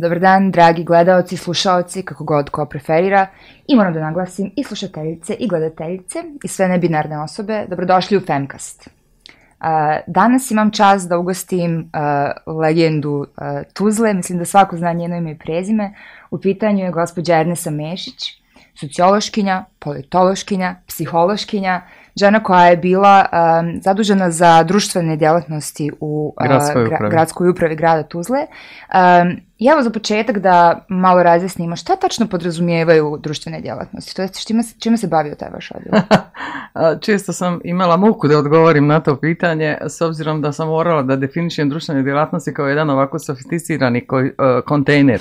Dobar dan, dragi gledaoci, slušaoci, kako god ko preferira. I moram da naglasim i slušateljice i gledateljice i sve nebinarne osobe. Dobrodošli u Femcast. danas imam čas da ugostim legendu Tuzle, mislim da svako zna njeno ime i prezime. U pitanju je gospođa Ernesa Mešić, sociološkinja, politološkinja, psihološkinja, žena koja je bila zadužena za društvene djelatnosti u gradskoj, upravi. grada Tuzle. Ja evo za početak da malo razjasnimo šta tačno podrazumijevaju društvene djelatnosti, to čime, čime se bavio taj vaš odjel? Često sam imala muku da odgovorim na to pitanje, s obzirom da sam morala da definišem društvene djelatnosti kao jedan ovako sofisticirani e, kontejner.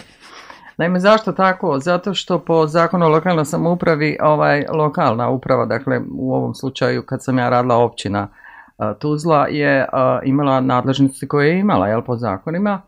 Naime, zašto tako? Zato što po zakonu o lokalnoj samoupravi, ovaj, lokalna uprava, dakle u ovom slučaju kad sam ja radila općina e, Tuzla, je e, imala nadležnosti koje je imala jel, po zakonima,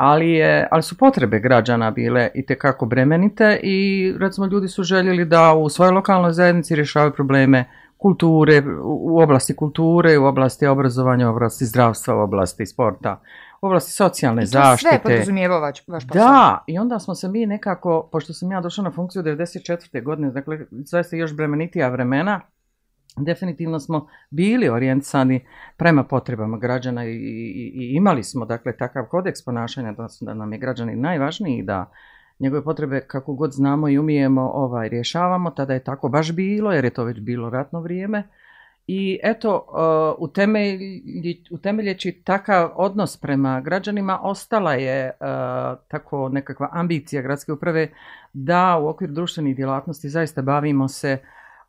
ali, je, ali su potrebe građana bile i kako bremenite i recimo ljudi su željeli da u svojoj lokalnoj zajednici rješavaju probleme kulture, u oblasti kulture, u oblasti obrazovanja, u oblasti zdravstva, u oblasti sporta, u oblasti socijalne I to zaštite. sve podrazumijeva vaš posao. Da, i onda smo se mi nekako, pošto sam ja došla na funkciju 94. godine, dakle sve još bremenitija vremena, definitivno smo bili orijentisani prema potrebama građana i, imali smo dakle takav kodeks ponašanja da, nam je građani najvažniji i da njegove potrebe kako god znamo i umijemo ovaj rješavamo tada je tako baš bilo jer je to već bilo ratno vrijeme i eto utemeljeći takav odnos prema građanima ostala je e, tako nekakva ambicija gradske uprave da u okviru društvenih djelatnosti zaista bavimo se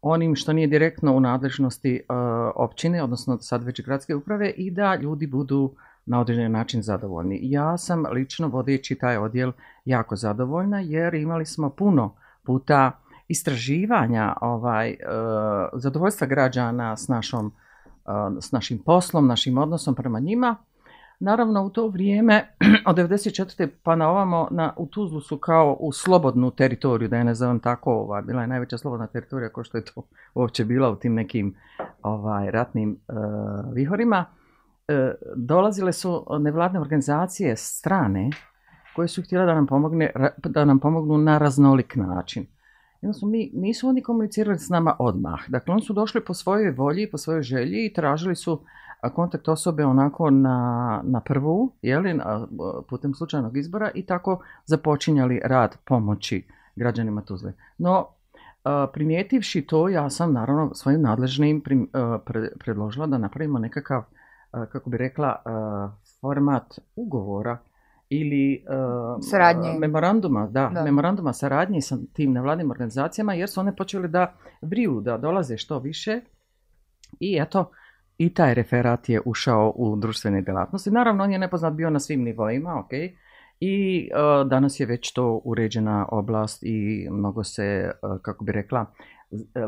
onim što nije direktno u nadležnosti e, općine, odnosno sad već gradske uprave i da ljudi budu na određen način zadovoljni. Ja sam lično vodeći taj odjel jako zadovoljna jer imali smo puno puta istraživanja ovaj, e, zadovoljstva građana s, e, s našim poslom, našim odnosom prema njima Naravno, u to vrijeme, od 1994. pa na ovamo, na, u Tuzlu su kao u slobodnu teritoriju, da je ne zovem tako, bila je najveća slobodna teritorija, kao što je to uopće bila u tim nekim ovaj, ratnim e, vihorima. E, dolazile su nevladne organizacije strane koje su htjele da nam, pomogne, da nam pomognu na raznolik način. su mi, nisu oni komunicirali s nama odmah. Dakle, oni su došli po svojoj volji, po svojoj želji i tražili su kontakt osobe onako na, na prvu, li putem slučajnog izbora i tako započinjali rad pomoći građanima Tuzle. No, primijetivši to, ja sam naravno svojim nadležnim predložila da napravimo nekakav, kako bi rekla, format ugovora ili memoranduma, da, memoranduma saradnje sa tim nevladnim organizacijama jer su one počeli da vriju, da dolaze što više i eto, i taj referat je ušao u društvene djelatnosti. Naravno, on je nepoznat bio na svim nivoima, ok, i e, danas je već to uređena oblast i mnogo se, e, kako bi rekla,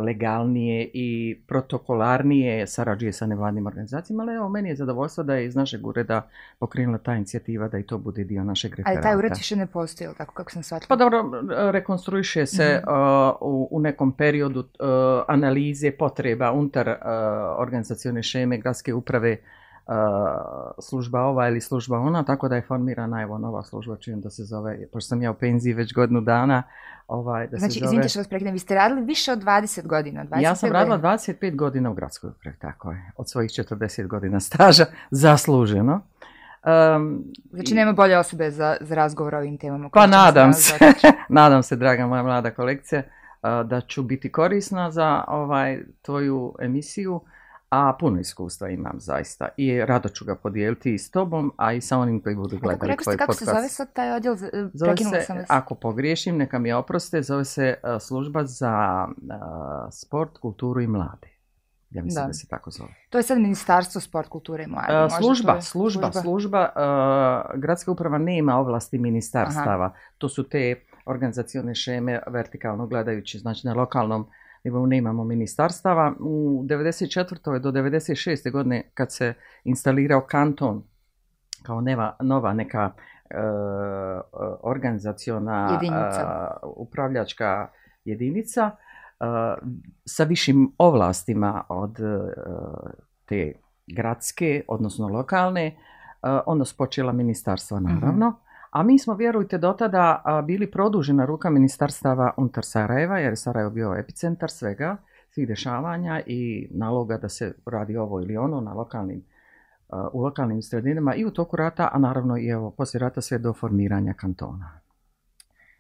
legalnije i protokolarnije sarađuje sa nevladnim organizacijama, ali evo, meni je zadovoljstvo da je iz našeg ureda pokrenula ta inicijativa da i to bude dio našeg referata. Ali taj ured više ne postoji, tako kako sam shvatila? Pa dobro, rekonstruiše se mhm. u, nekom periodu analize potreba unutar uh, organizacione šeme gradske uprave E, služba ova ili služba ona, tako da je formirana evo nova služba, čujem da se zove, pošto sam ja u penziji već godinu dana, ovaj, da znači, se zove... što vas vi ste radili više od 20 godina, 25 Ja sam radila 25 godina u gradskoj tako je, od svojih 40 godina staža, zasluženo. Um, znači nema bolje osobe za, za razgovor o ovim temama. Pa nadam se, nadam se draga moja mlada kolekcija, e, da ću biti korisna za ovaj tvoju emisiju a puno iskustva imam zaista i rado ću ga podijeliti i s tobom, a i sa onim koji budu gledali tvoj podcast. Kako se zove sad taj odjel? E, zove se, ako pogriješim, neka mi oproste, zove se e, služba za e, sport, kulturu i mlade. Ja mislim da. se tako zove. To je sad ministarstvo sport, kulture i mlade. služba, služba, služba, Gradska uprava nema ovlasti ministarstava. To su te organizacione šeme vertikalno gledajući, znači na lokalnom evo imamo ministarstava. U 94. do 1996. godine kad se instalirao kanton kao neva, nova neka e, organizaciona e, upravljačka jedinica e, sa višim ovlastima od e, te gradske, odnosno lokalne, onda su počela ministarstva naravno. Mhm. A mi smo, vjerujte, do tada bili produžena ruka ministarstava unutar Sarajeva, jer je Sarajevo bio epicentar svega, svih dešavanja i naloga da se radi ovo ili ono na lokalnim, u lokalnim sredinama i u toku rata, a naravno i evo, poslije rata sve do formiranja kantona.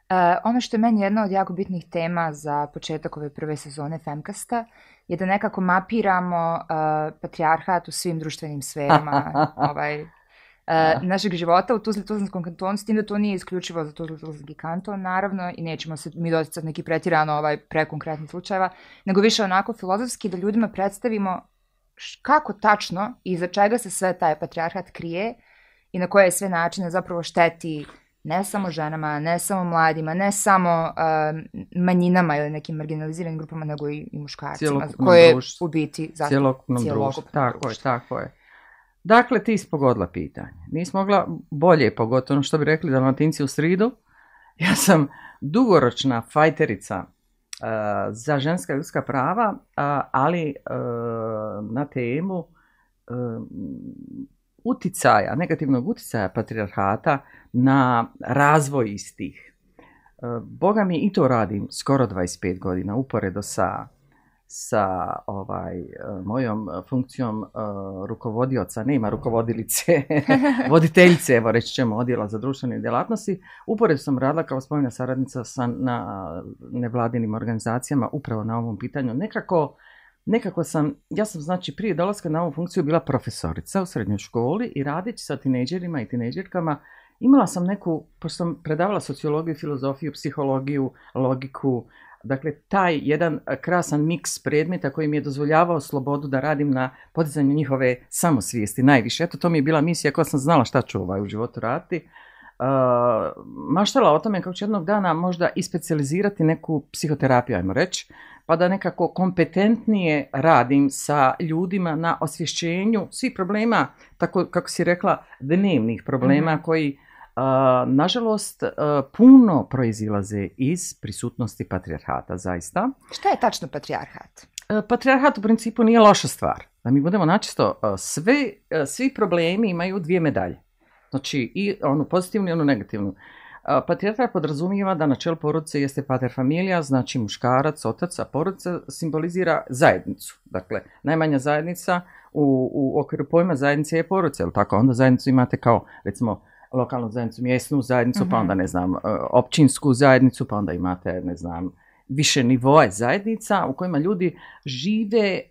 E, ono što je meni jedna od jako bitnih tema za početak ove prve sezone Femkasta je da nekako mapiramo e, patrijarhat u svim društvenim sferama. ovaj, E, našeg života u Tuzli-Tuzlanskom kantonu, s tim da to nije isključivo za Tuzli-Tuzlanski kanton, naravno, i nećemo se mi doticati neki pretirano ovaj, prekonkretnih slučajeva, nego više onako filozofski da ljudima predstavimo kako tačno i za čega se sve taj patrijarhat krije i na koje sve načine zapravo šteti ne samo ženama, ne samo mladima, ne samo e, manjinama ili nekim marginaliziranim grupama, nego i, i muškarcima, koje je u biti zato, cijelokupnom, cijelokupnom Tako je, tako je. Dakle, ti pogodila pitanje. Nis mogla bolje, pogotovo ono što bi rekli dalmatinci u sridu. Ja sam dugoročna fajterica e, za ženska ljudska prava, ali e, na temu e, uticaja, negativnog uticaja patrijarhata na razvoj istih. Boga mi i to radim skoro 25 godina, uporedo sa sa ovaj, mojom funkcijom e, rukovodioca, nema rukovodilice, voditeljice, evo reći ćemo, odjela za društvene djelatnosti. Upored sam radila kao spomenja saradnica sa, na nevladinim organizacijama upravo na ovom pitanju. Nekako, nekako sam, ja sam znači prije dolaska na ovu funkciju bila profesorica u srednjoj školi i ću sa tineđerima i tineđerkama imala sam neku, pošto sam predavala sociologiju, filozofiju, psihologiju, logiku, Dakle, taj jedan e, krasan miks predmeta koji mi je dozvoljavao slobodu da radim na podizanju njihove samosvijesti najviše. Eto, to mi je bila misija koja sam znala šta ću ovaj u životu raditi. E, maštala o tome kako ću jednog dana možda i specijalizirati neku psihoterapiju, ajmo reći, pa da nekako kompetentnije radim sa ljudima na osvješćenju svih problema, tako kako si rekla, dnevnih problema mhm. koji Nažalost, e, puno proizilaze iz prisutnosti patrijarhata, zaista. Šta je tačno patrijarhat? E, patrijarhat u principu nije loša stvar. Da mi budemo načisto, e, sve, svi problemi imaju dvije medalje. Znači i onu pozitivnu i onu negativnu. Patrijarhat podrazumijeva da na čelu porodice jeste pater familija, znači muškarac, otac, a porodica simbolizira zajednicu. Dakle, najmanja zajednica u, okviru pojma zajednice je porodica, tako? Onda zajednicu imate kao, recimo, lokalnu zajednicu, mjesnu zajednicu, pa onda mhm. ne znam, e, općinsku zajednicu, pa onda imate, ne znam, više nivoa zajednica u kojima ljudi žive e,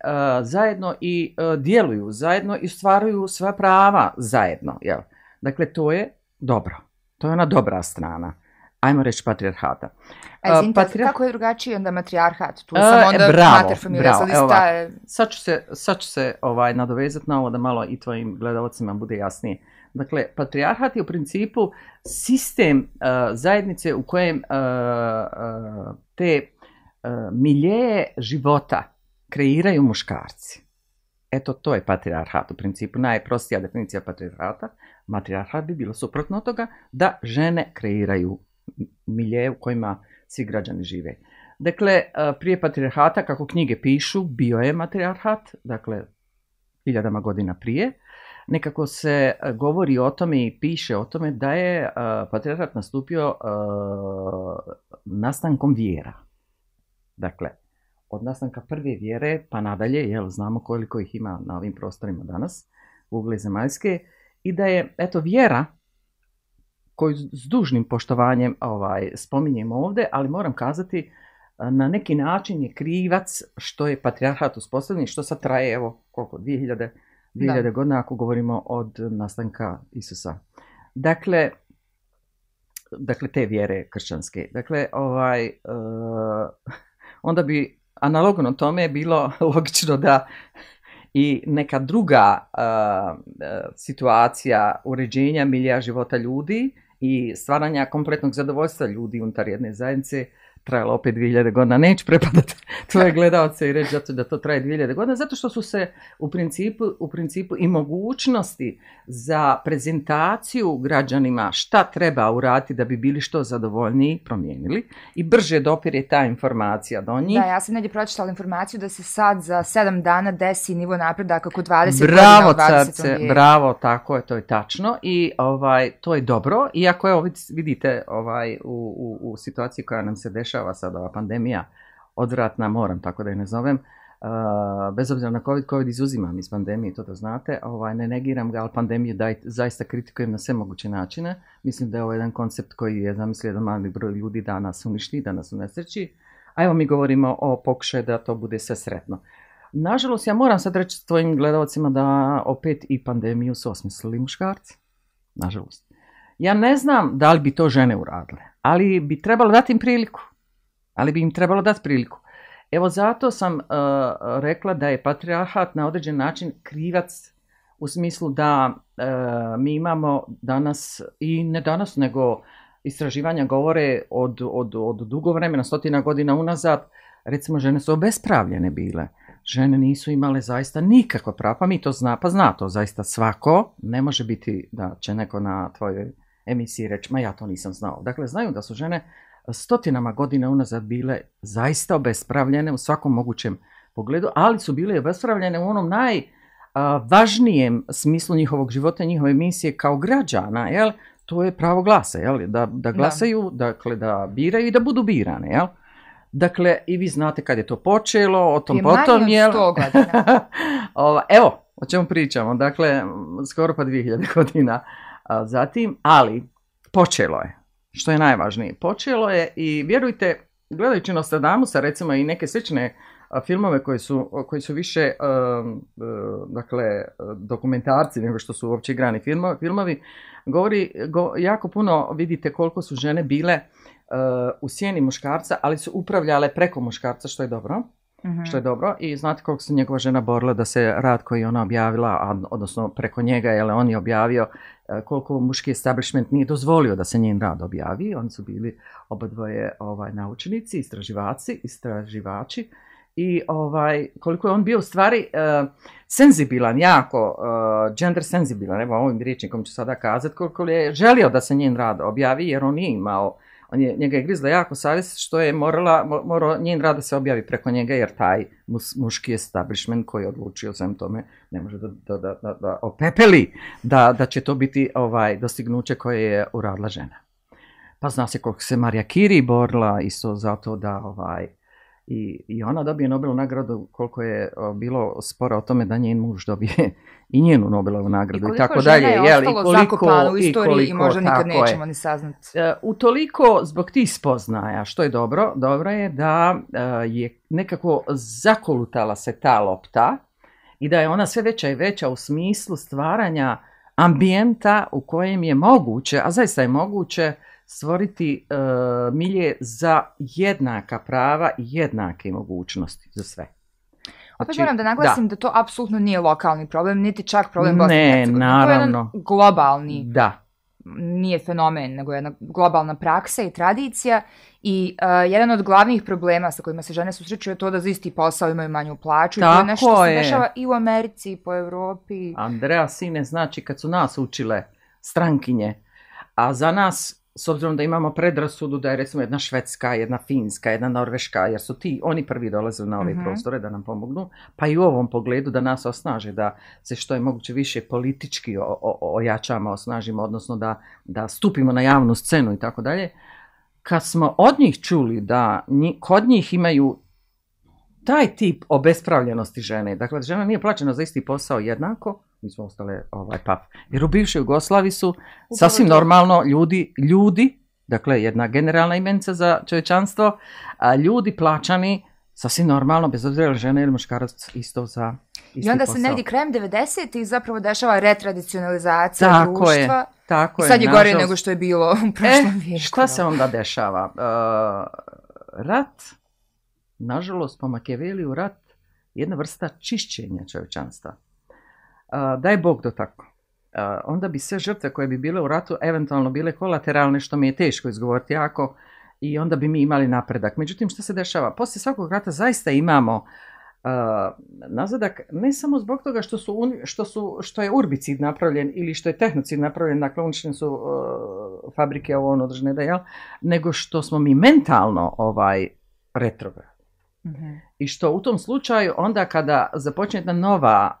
zajedno i e, djeluju zajedno i stvaraju sva prava zajedno. Dakle, to je dobro. To je ona dobra strana. Ajmo reći patriarhata. A kako je drugačiji onda matrijarhat? Tu sam onda mater sad, ću se, ovaj, nadovezati na ovo da malo i tvojim gledalcima bude jasnije. Dakle, patrijarhat je u principu sistem e, zajednice u kojem e, e, te miljeje života kreiraju muškarci. Eto, to je patrijarhat u principu. Najprostija definicija patrijarhata. Matrijarhat bi bilo suprotno od toga da žene kreiraju milje u kojima svi građani žive. Dakle, prije patrijarhata, kako knjige pišu, bio je matrijarhat, dakle, hiljadama godina prije nekako se e, govori o tome i piše o tome da je e, patrijarhat nastupio e, nastankom vjera. Dakle, od nastanka prve vjere pa nadalje, jel znamo koliko ih ima na ovim prostorima danas, ugle zemaljske, i da je, eto, vjera koju s dužnim poštovanjem ovaj, spominjem ovdje, ali moram kazati, na neki način je krivac što je patrijarhat uspostavljen, što sad traje, evo, koliko, 2000 2000 da. godina ako govorimo od nastanka Isusa. Dakle, dakle te vjere kršćanske. Dakle, ovaj, uh, onda bi analogno tome bilo logično da i neka druga uh, situacija uređenja milija života ljudi i stvaranja kompletnog zadovoljstva ljudi unutar jedne zajednice trajalo opet 2000 godina, neće prepadati tvoje gledalce i reći zato da to traje 2000 godina, zato što su se u principu, u principu i mogućnosti za prezentaciju građanima šta treba uraditi da bi bili što zadovoljniji promijenili i brže dopire ta informacija do njih. Da, ja sam negdje pročitala informaciju da se sad za 7 dana desi nivo napreda kako 20 bravo, Bravo, carce, bravo, tako je, to je tačno i ovaj, to je dobro, iako je, vidite, ovaj, u, u, u situaciji koja nam se dešava dešava sada ova pandemija, odvratna moram tako da je ne zovem, uh, bez obzira na COVID, COVID izuzimam iz pandemije, to da znate, ovaj, ne negiram ga, ali pandemiju daj, zaista kritikujem na sve moguće načine. Mislim da je ovo jedan koncept koji je zamislio jedan mali broj ljudi danas uništi, danas u nesreći. A evo mi govorimo o pokušaju da to bude sve sretno. Nažalost, ja moram sad reći svojim gledalcima da opet i pandemiju su osmislili muškarci. Nažalost. Ja ne znam da li bi to žene uradile, ali bi trebalo dati im priliku ali bi im trebalo dati priliku. Evo zato sam e, rekla da je patrijarhat na određen način krivac u smislu da e, mi imamo danas, i ne danas nego istraživanja govore od, od dugo vremena, stotina godina unazad, recimo žene su obespravljene bile. Žene nisu imale zaista nikakva prava, pa mi to zna, pa zna to zaista svako. Ne može biti da će neko na tvojoj emisiji reći, ma ja to nisam znao. Dakle, znaju da su žene stotinama godina unazad bile zaista obespravljene u svakom mogućem pogledu, ali su bile obespravljene u onom najvažnijem smislu njihovog života, njihove misije kao građana, jel? To je pravo glasa, jel? Da, da glasaju, da. dakle da biraju i da budu birane, jel? Dakle, i vi znate kad je to počelo, o tom je manje Od 100 Evo, o čemu pričamo, dakle, skoro pa 2000 godina zatim, ali počelo je, što je najvažnije. Počelo je i vjerujte, gledajući Nostradamusa recimo i neke slične filmove koji su, više um, e, dakle, dokumentarci nego što su uopće igrani filmovi, govori jako puno vidite koliko su žene bile e, u sjeni muškarca, ali su upravljale preko muškarca, što je dobro mm Što je dobro. I znate koliko se njegova žena borila da se rad koji je ona objavila, odnosno preko njega, jer on je objavio, e, koliko muški establishment nije dozvolio da se njen rad objavi. Oni su bili obadvoje ovaj, naučnici, istraživaci, istraživači i ovaj, koliko je on bio u stvari uh, senzibilan, jako e, gender senzibilan, evo ovim rječnikom ću sada kazati, koliko je želio da se njen rad objavi jer on nije imao je, njega je grizla jako savjest što je morala, morao njen rad da se objavi preko njega jer taj mus, muški establishment koji je odlučio sam tome ne može da, da, da, da opepeli da, će to biti ovaj dostignuće koje je uradila žena. Pa zna se koliko se Marija Kiri borila isto zato da ovaj i, I ona dobije Nobelovu nagradu koliko je bilo spora o tome da njen muž dobije i njenu Nobelovu nagradu i, i tako dalje. Je jel, u istoriji i, možda nikad nećemo ni saznati. U e, utoliko zbog tih spoznaja, što je dobro, dobro je da e, je nekako zakolutala se ta lopta i da je ona sve veća i veća u smislu stvaranja ambijenta u kojem je moguće, a zaista je moguće, stvoriti e, milje za jednaka prava i jednake mogućnosti za sve. Opet znači, moram da naglasim da. to apsolutno nije lokalni problem, niti čak problem Bosne i naravno. To je jedan globalni da nije fenomen, nego jedna globalna praksa i tradicija i e, jedan od glavnih problema sa kojima se žene susreću je to da za isti posao imaju manju plaću Tako i to je nešto se dešava i u Americi i po Europi. Andrea Sine znači kad su nas učile strankinje, a za nas s obzirom da imamo predrasudu da je recimo jedna Švedska, jedna Finska, jedna Norveška, jer su ti, oni prvi dolaze na ove mhm. prostore da nam pomognu, pa i u ovom pogledu da nas osnaže, da se što je moguće više politički ojačamo, osnažimo, odnosno da, stupimo na javnu scenu i tako dalje. Kad smo od njih čuli da kod njih imaju taj tip obespravljenosti žene, dakle žena nije plaćena za isti posao jednako, mi smo ostale ovaj pap. Jer u bivšoj Jugoslavi su sasvim normalno ljudi, ljudi, dakle jedna generalna imenica za čovječanstvo, a ljudi plaćani sasvim normalno, bez obzira ili žene ili muškarac isto za isti I onda posao. se negdje krajem 90 i zapravo dešava retradicionalizacija tako društva. Je, tako I sad je, gore nego što je bilo u e, prošlom e, vijeku. Šta se onda dešava? E, rat nažalost, po u rat jedna vrsta čišćenja čovječanstva. Daj Bog do tako. Onda bi sve žrtve koje bi bile u ratu eventualno bile kolateralne, što mi je teško izgovoriti jako, i onda bi mi imali napredak. Međutim, što se dešava? Poslije svakog rata zaista imamo nazadak ne samo zbog toga što, su, što, su, što je urbicid napravljen ili što je tehnocid napravljen, dakle unične su e, fabrike ovo ono da jel, nego što smo mi mentalno ovaj retrograd mm I što u tom slučaju onda kada započne jedna nova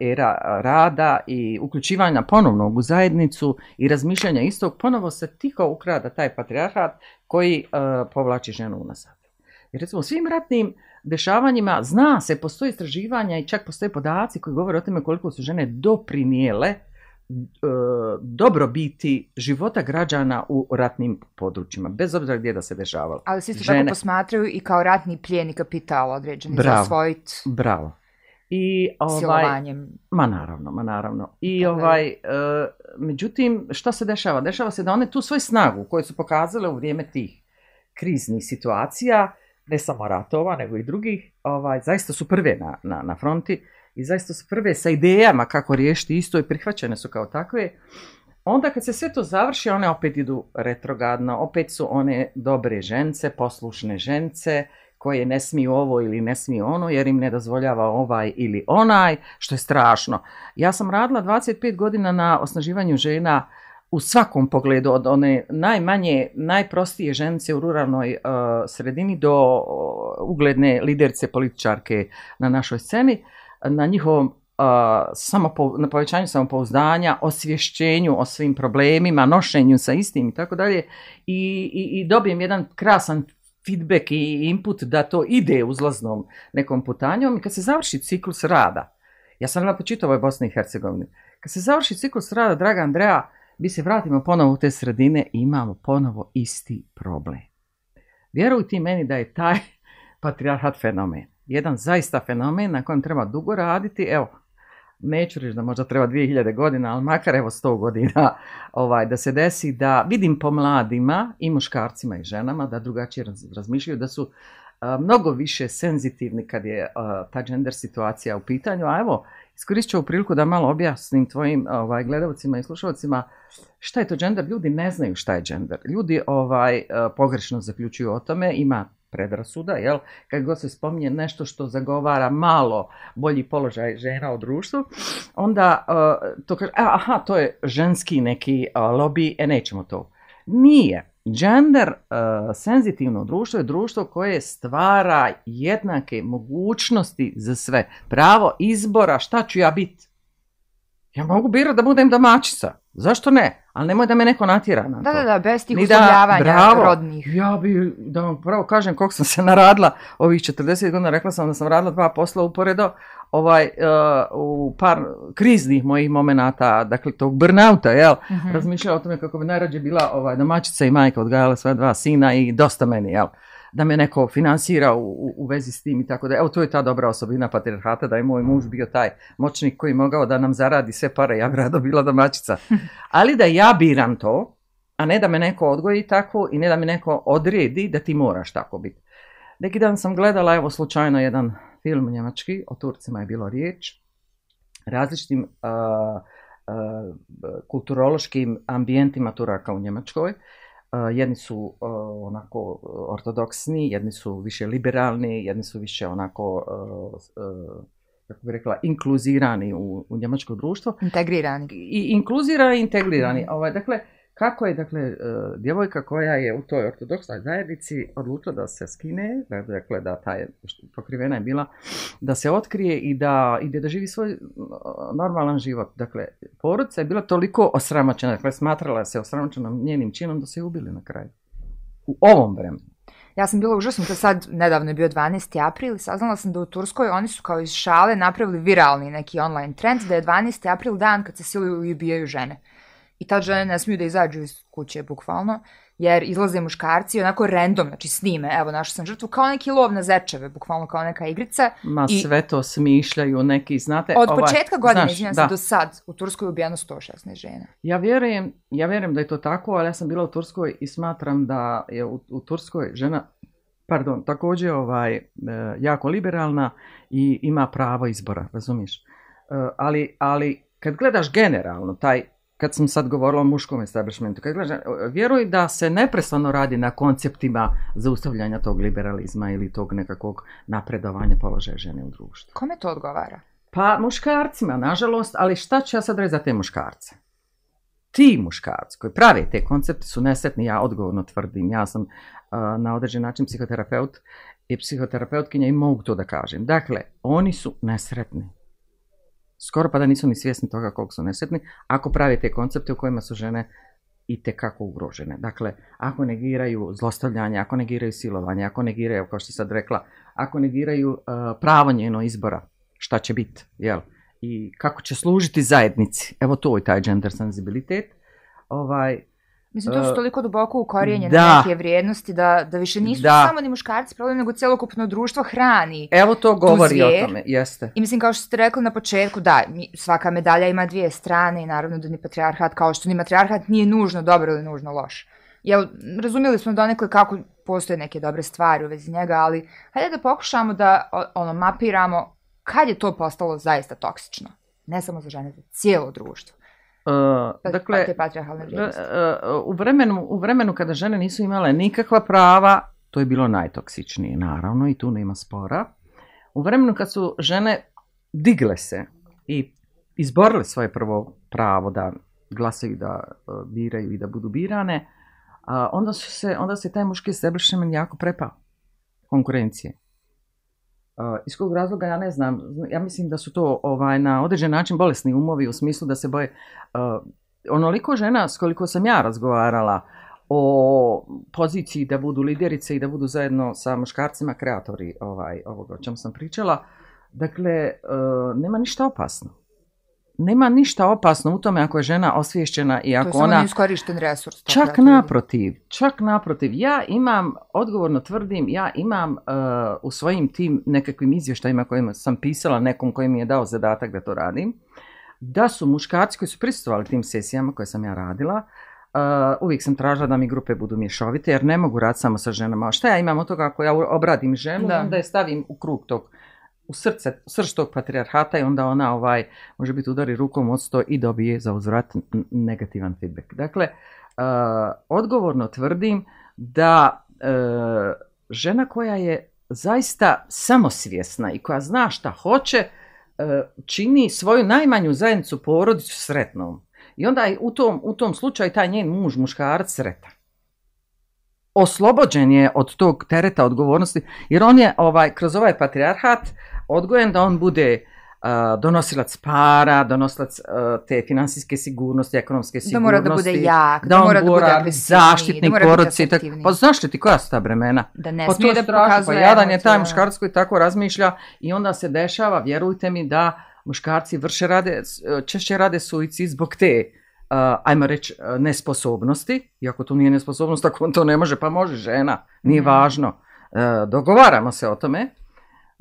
era rada i uključivanja ponovno u zajednicu i razmišljanja istog, ponovo se tiho ukrada taj patrijarhat koji povlači ženu unazad. Jer recimo u svim ratnim dešavanjima zna se, postoje istraživanja i čak postoje podaci koji govore o tome koliko su žene doprinijele E, dobrobiti života građana u ratnim područjima, bez obzira gdje da se dešavalo. Ali se isto Žene... tako posmatraju i kao ratni plijeni kapital određeni bravo, za svojit Bravo. I ovaj, silovanjem. Ma naravno, ma naravno. I ovaj, e, međutim, što se dešava? Dešava se da one tu svoju snagu koju su pokazale u vrijeme tih kriznih situacija, ne samo ratova, nego i drugih, ovaj, zaista su prve na, na, na fronti i zaista su prve sa idejama kako riješiti isto i prihvaćene su kao takve. Onda kad se sve to završi, one opet idu retrogradno, opet su one dobre žence, poslušne žence, koje ne smiju ovo ili ne smiju ono jer im ne dozvoljava ovaj ili onaj, što je strašno. Ja sam radila 25 godina na osnaživanju žena u svakom pogledu, od one najmanje, najprostije žence u ruralnoj e, sredini do ugledne liderce političarke na našoj sceni na njihovom na povećanju samopouzdanja, osvješćenju o svim problemima, nošenju sa istim i tako dalje i, dobijem jedan krasan feedback i input da to ide uzlaznom nekom putanjom i kad se završi ciklus rada, ja sam na po čitavoj Bosni i Hercegovini, kad se završi ciklus rada, draga Andreja, mi se vratimo ponovo u te sredine i imamo ponovo isti problem. Vjeruj ti meni da je taj patriarhat fenomen jedan zaista fenomen na kojem treba dugo raditi. Evo, neću reći da možda treba 2000 godina, ali makar evo 100 godina ovaj, da se desi da vidim po mladima i muškarcima i ženama da drugačije razmišljaju, da su mnogo više senzitivni kad je ta gender situacija u pitanju. A evo, iskoristit ću ovu priliku da malo objasnim tvojim ovaj, i slušalcima šta je to gender. Ljudi ne znaju šta je gender. Ljudi ovaj, pogrešno zaključuju o tome. Ima predrasuda, jel? Kad god se spominje nešto što zagovara malo bolji položaj žena u društvu, onda e, to kaže, e, aha, to je ženski neki e, lobby, e nećemo to. Nije. Gender senzitivno društvo je društvo koje stvara jednake mogućnosti za sve. Pravo izbora, šta ću ja biti? Ja mogu birati da budem domaćica. Zašto ne? Ali nemoj da me neko natjera na to. Da, da, da, bez tih rodnih. Ja bi, da vam pravo kažem koliko sam se naradila ovih 40 godina, rekla sam da sam radila dva posla uporedo, ovaj, eh, u par kriznih mojih momenata, dakle tog burnouta, jel? Mhm. Razmišljala o tome kako bi najrađe bila ovaj, domaćica i majka, odgajala svoja dva sina i dosta meni, jel? da me neko financira u, vezi s tim i tako da. Evo, to je ta dobra osobina patriarhata, da je moj muž bio taj moćnik koji je mogao da nam zaradi sve pare, ja bi rado bila domaćica. Ali da ja biram to, a ne da me neko odgoji tako i ne da me neko odredi da ti moraš tako biti. Neki dan sam gledala, evo slučajno jedan film njemački, o Turcima je bilo riječ, različitim kulturološkim ambijentima Turaka u Njemačkoj Eh, jedni su eh, onako eh, ortodoksni, jedni su više liberalni, jedni su više onako kako bi rekla, inkluzirani u, njemačko društvo. Integrirani. I inkluzirani, integrirani. Mhm. Ovaj, dakle, kako je, dakle, e, djevojka koja je u toj ortodoksnoj zajednici odlučila da se skine, dakle, da ta je, pokrivena je bila, da se otkrije i da ide da živi svoj e, normalan život. Dakle, porodica je bila toliko osramačena, dakle, smatrala se osramoćenom njenim činom da se je ubili na kraju. U ovom vremenu. Ja sam bila to sad, nedavno je bio 12. april i saznala sam da u Turskoj oni su kao iz šale napravili viralni neki online trend da je 12. april dan kad se siluju i ubijaju žene i tad žene ne smiju da izađu iz kuće, bukvalno, jer izlaze muškarci i onako random, znači snime, evo našla sam žrtvu, kao neki lov na zečeve, bukvalno kao neka igrica. Ma i... sve to smišljaju neki, znate. Od ovaj, početka godine, znaš, se, do sad, u Turskoj je ubijeno 116 žena. Ja vjerujem, ja vjerujem da je to tako, ali ja sam bila u Turskoj i smatram da je u, Turskoj žena pardon, također ovaj, e, jako liberalna i ima pravo izbora, razumiješ? E, ali, ali kad gledaš generalno taj kad sam sad govorila o muškom establishmentu, kad vjeruj da se neprestano radi na konceptima zaustavljanja tog liberalizma ili tog nekakvog napredovanja položaja žene u društvu. Kome to odgovara? Pa muškarcima, nažalost, ali šta ću ja sad reći za te muškarce? Ti muškarci koji prave te koncepte su nesretni, ja odgovorno tvrdim. Ja sam na određen način psihoterapeut i psihoterapeutkinja i mogu to da kažem. Dakle, oni su nesretni skoro pa da nisu ni svjesni toga koliko su nesretni, ako prave te koncepte u kojima su žene i tekako ugrožene. Dakle, ako negiraju zlostavljanje, ako negiraju silovanje, ako negiraju, kao što sad rekla, ako negiraju e, pravo njeno izbora, šta će biti, jel? I kako će služiti zajednici. Evo to je taj gender senzibilitet. Ovaj, Mislim, to su uh, toliko duboko ukorijenjene neke vrijednosti da, da više nisu samo ni muškarci problem, nego cjelokupno društvo hrani. Evo to govori o tome, jeste. I mislim, kao što ste rekli na početku, da, svaka medalja ima dvije strane i naravno da ni patriarhat, kao što ni matriarhat, nije nužno dobro ili nužno loš. Jel, razumjeli smo donekle kako postoje neke dobre stvari u vezi njega, ali hajde da pokušamo da ono, mapiramo kad je to postalo zaista toksično. Ne samo za žene, za cijelo društvo. E, pa dakle, e, e, u vremenu, u vremenu kada žene nisu imale nikakva prava, to je bilo najtoksičnije, naravno, i tu nema spora. U vremenu kad su žene digle se i izborile svoje prvo pravo da glasaju, da biraju i da budu birane, onda, su se, onda se taj muški establishment jako prepao konkurencije. Eh, iz kog razloga ja ne znam, ja mislim da su to ovaj, na određen način bolesni umovi u smislu da se boje, eh, onoliko žena s koliko sam ja razgovarala o poziciji da budu liderice i da budu zajedno sa muškarcima kreatori ovaj, ovoga o čemu sam pričala, dakle, eh, nema ništa opasno nema ništa opasno u tome ako je žena osvješćena i ako to je ona... To resurs. Čak naprotiv, čak naprotiv. Ja imam, odgovorno tvrdim, ja imam e, u svojim tim nekakvim izvještajima kojima sam pisala nekom koji mi je dao zadatak da to radim, da su muškarci koji su prisustvovali tim sesijama koje sam ja radila, e, uvijek sam tražila da mi grupe budu mješovite jer ne mogu raditi samo sa ženama. A šta ja imam od toga ako ja obradim ženu, da. onda je stavim u krug tog u srce, srž tog patrijarhata i onda ona ovaj, može biti udari rukom od sto i dobije za uzvrat negativan feedback. Dakle, e, odgovorno tvrdim da e, žena koja je zaista samosvjesna i koja zna šta hoće, e, čini svoju najmanju zajednicu porodicu sretnom. I onda je u tom, u tom slučaju taj njen muž, muškarac, sretan. Oslobođen je od tog tereta odgovornosti, jer on je ovaj, kroz ovaj patrijarhat odgojen da on bude donosilac para, donosilac te financijske sigurnosti, ekonomske sigurnosti. Da mora da bude jak, da, da mora da bude zaštitnik Pa znaš li ti koja su ta bremena? Da ne pa smije da strašno, pa pokazuje. Pa jadan je taj muškarac koji tako razmišlja i onda se dešava, vjerujte mi, da muškarci vrše rade, češće rade suici zbog te ajmo reći, nesposobnosti, iako to nije nesposobnost, ako on to ne može, pa može žena, nije važno. E, dogovaramo se o tome.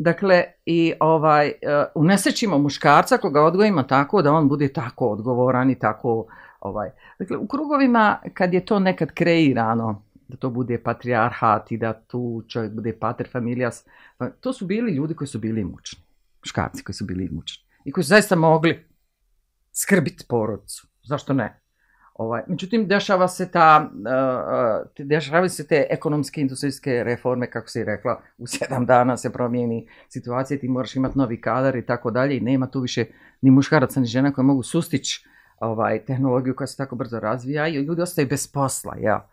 Dakle, i ovaj, u e, unesećimo muškarca koga odgojimo tako da on bude tako odgovoran i tako ovaj. Dakle, u krugovima kad je to nekad kreirano, da to bude patrijarhat i da tu čovjek bude pater familias, pa, to su bili ljudi koji su bili mučni, muškarci koji su bili mučni i koji su zaista mogli skrbiti porodcu, zašto ne? Ovaj, međutim, dešava se ta, eh, eh, dešavaju se te ekonomske industrijske reforme, kako si rekla, u sedam dana se promijeni situacija, ti moraš imati novi kadar i tako dalje i nema tu više ni muškaraca ni žena koje mogu sustići ovaj, tehnologiju koja se tako brzo razvija i ljudi ostaju bez posla, ja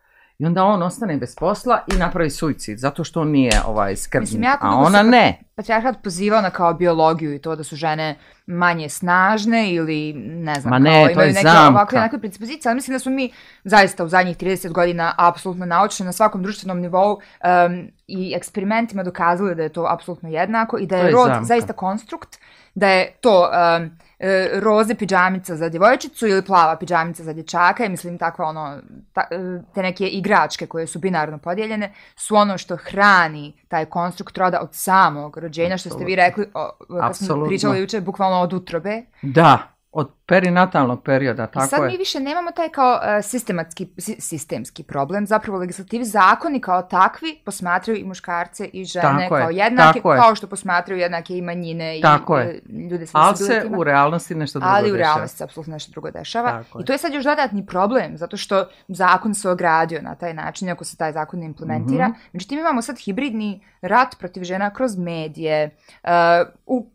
onda on ostane bez posla i napravi suicid, zato što on nije ovaj skrbnik, Mislim, a ona se ne. Patriarhat pozivao na kao biologiju i to da su žene manje snažne ili ne znam, Ma ne, imaju neke zamka. ovakve onakve predispozicije, ali mislim da smo mi zaista u zadnjih 30 godina apsolutno naučni na svakom društvenom nivou i eksperimentima dokazali da je to apsolutno jednako i da je, rod zaista konstrukt, da je to... E, roze piđamica za djevojčicu ili plava piđamica za dječaka i mislim tako ono, ta, e, te neke igračke koje su binarno podijeljene su ono što hrani taj konstrukt roda od samog rođenja, što ste vi rekli, o, kad pričali jučer, bukvalno od utrobe. Da od perinatalnog perioda, tako Sad mi više nemamo taj kao e, sistematski, sistemski problem, zapravo legislativi zakoni kao takvi posmatraju i muškarce i žene kao jednake, kao što posmatraju jednake i manjine i e, ljude sa Ali se u realnosti nešto drugo Ali u realnosti se apsolutno nešto drugo dešava. I to je sad još dodatni problem, zato što zakon se ogradio na taj način, ako se taj zakon ne implementira. Mm-hmm. Međutim, imamo sad hibridni rat protiv žena kroz medije, e, u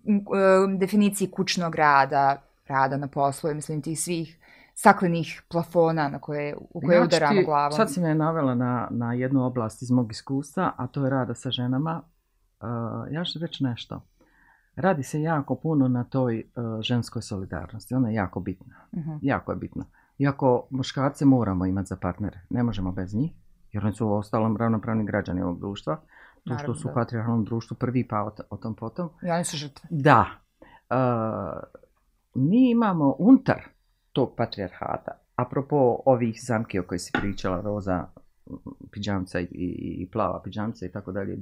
definiciji kućnog rada, rada na poslu, ja mislim tih svih staklenih plafona na koje, u koje ja, udaramo glavom. Sad si me navela na, na jednu oblast iz mog iskustva, a to je rada sa ženama. Eh, ja ću reći nešto. Radi se jako puno na toj eh, ženskoj solidarnosti. Ona je jako bitna. Mhm. Jako je bitna. Iako muškarce moramo imati za partnere. Ne možemo bez njih. Jer oni su u ostalom ravnopravni građani ovog društva. To što su u patriarchalnom društvu prvi pa o, tom potom. I oni su žrtve. Da. Eh, mi imamo unutar tog patrijarhata, apropo ovih zamki o kojoj si pričala, roza piđamca i, plava piđamca i tako dalje,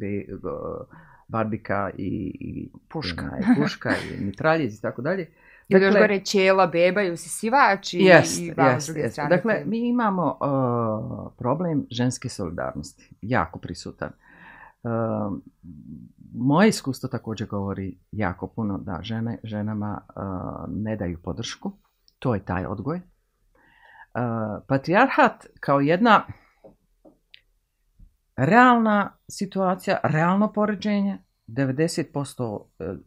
barbika i, puška, i puška i mitraljez i tako dalje. Dakle, još gore ćela, beba i i, s Dakle, mi imamo uh, problem ženske solidarnosti, jako prisutan moje iskustvo također govori jako puno da žene ženama ne daju podršku. To je taj odgoj. Patriarhat kao jedna realna situacija, realno poređenje, 90%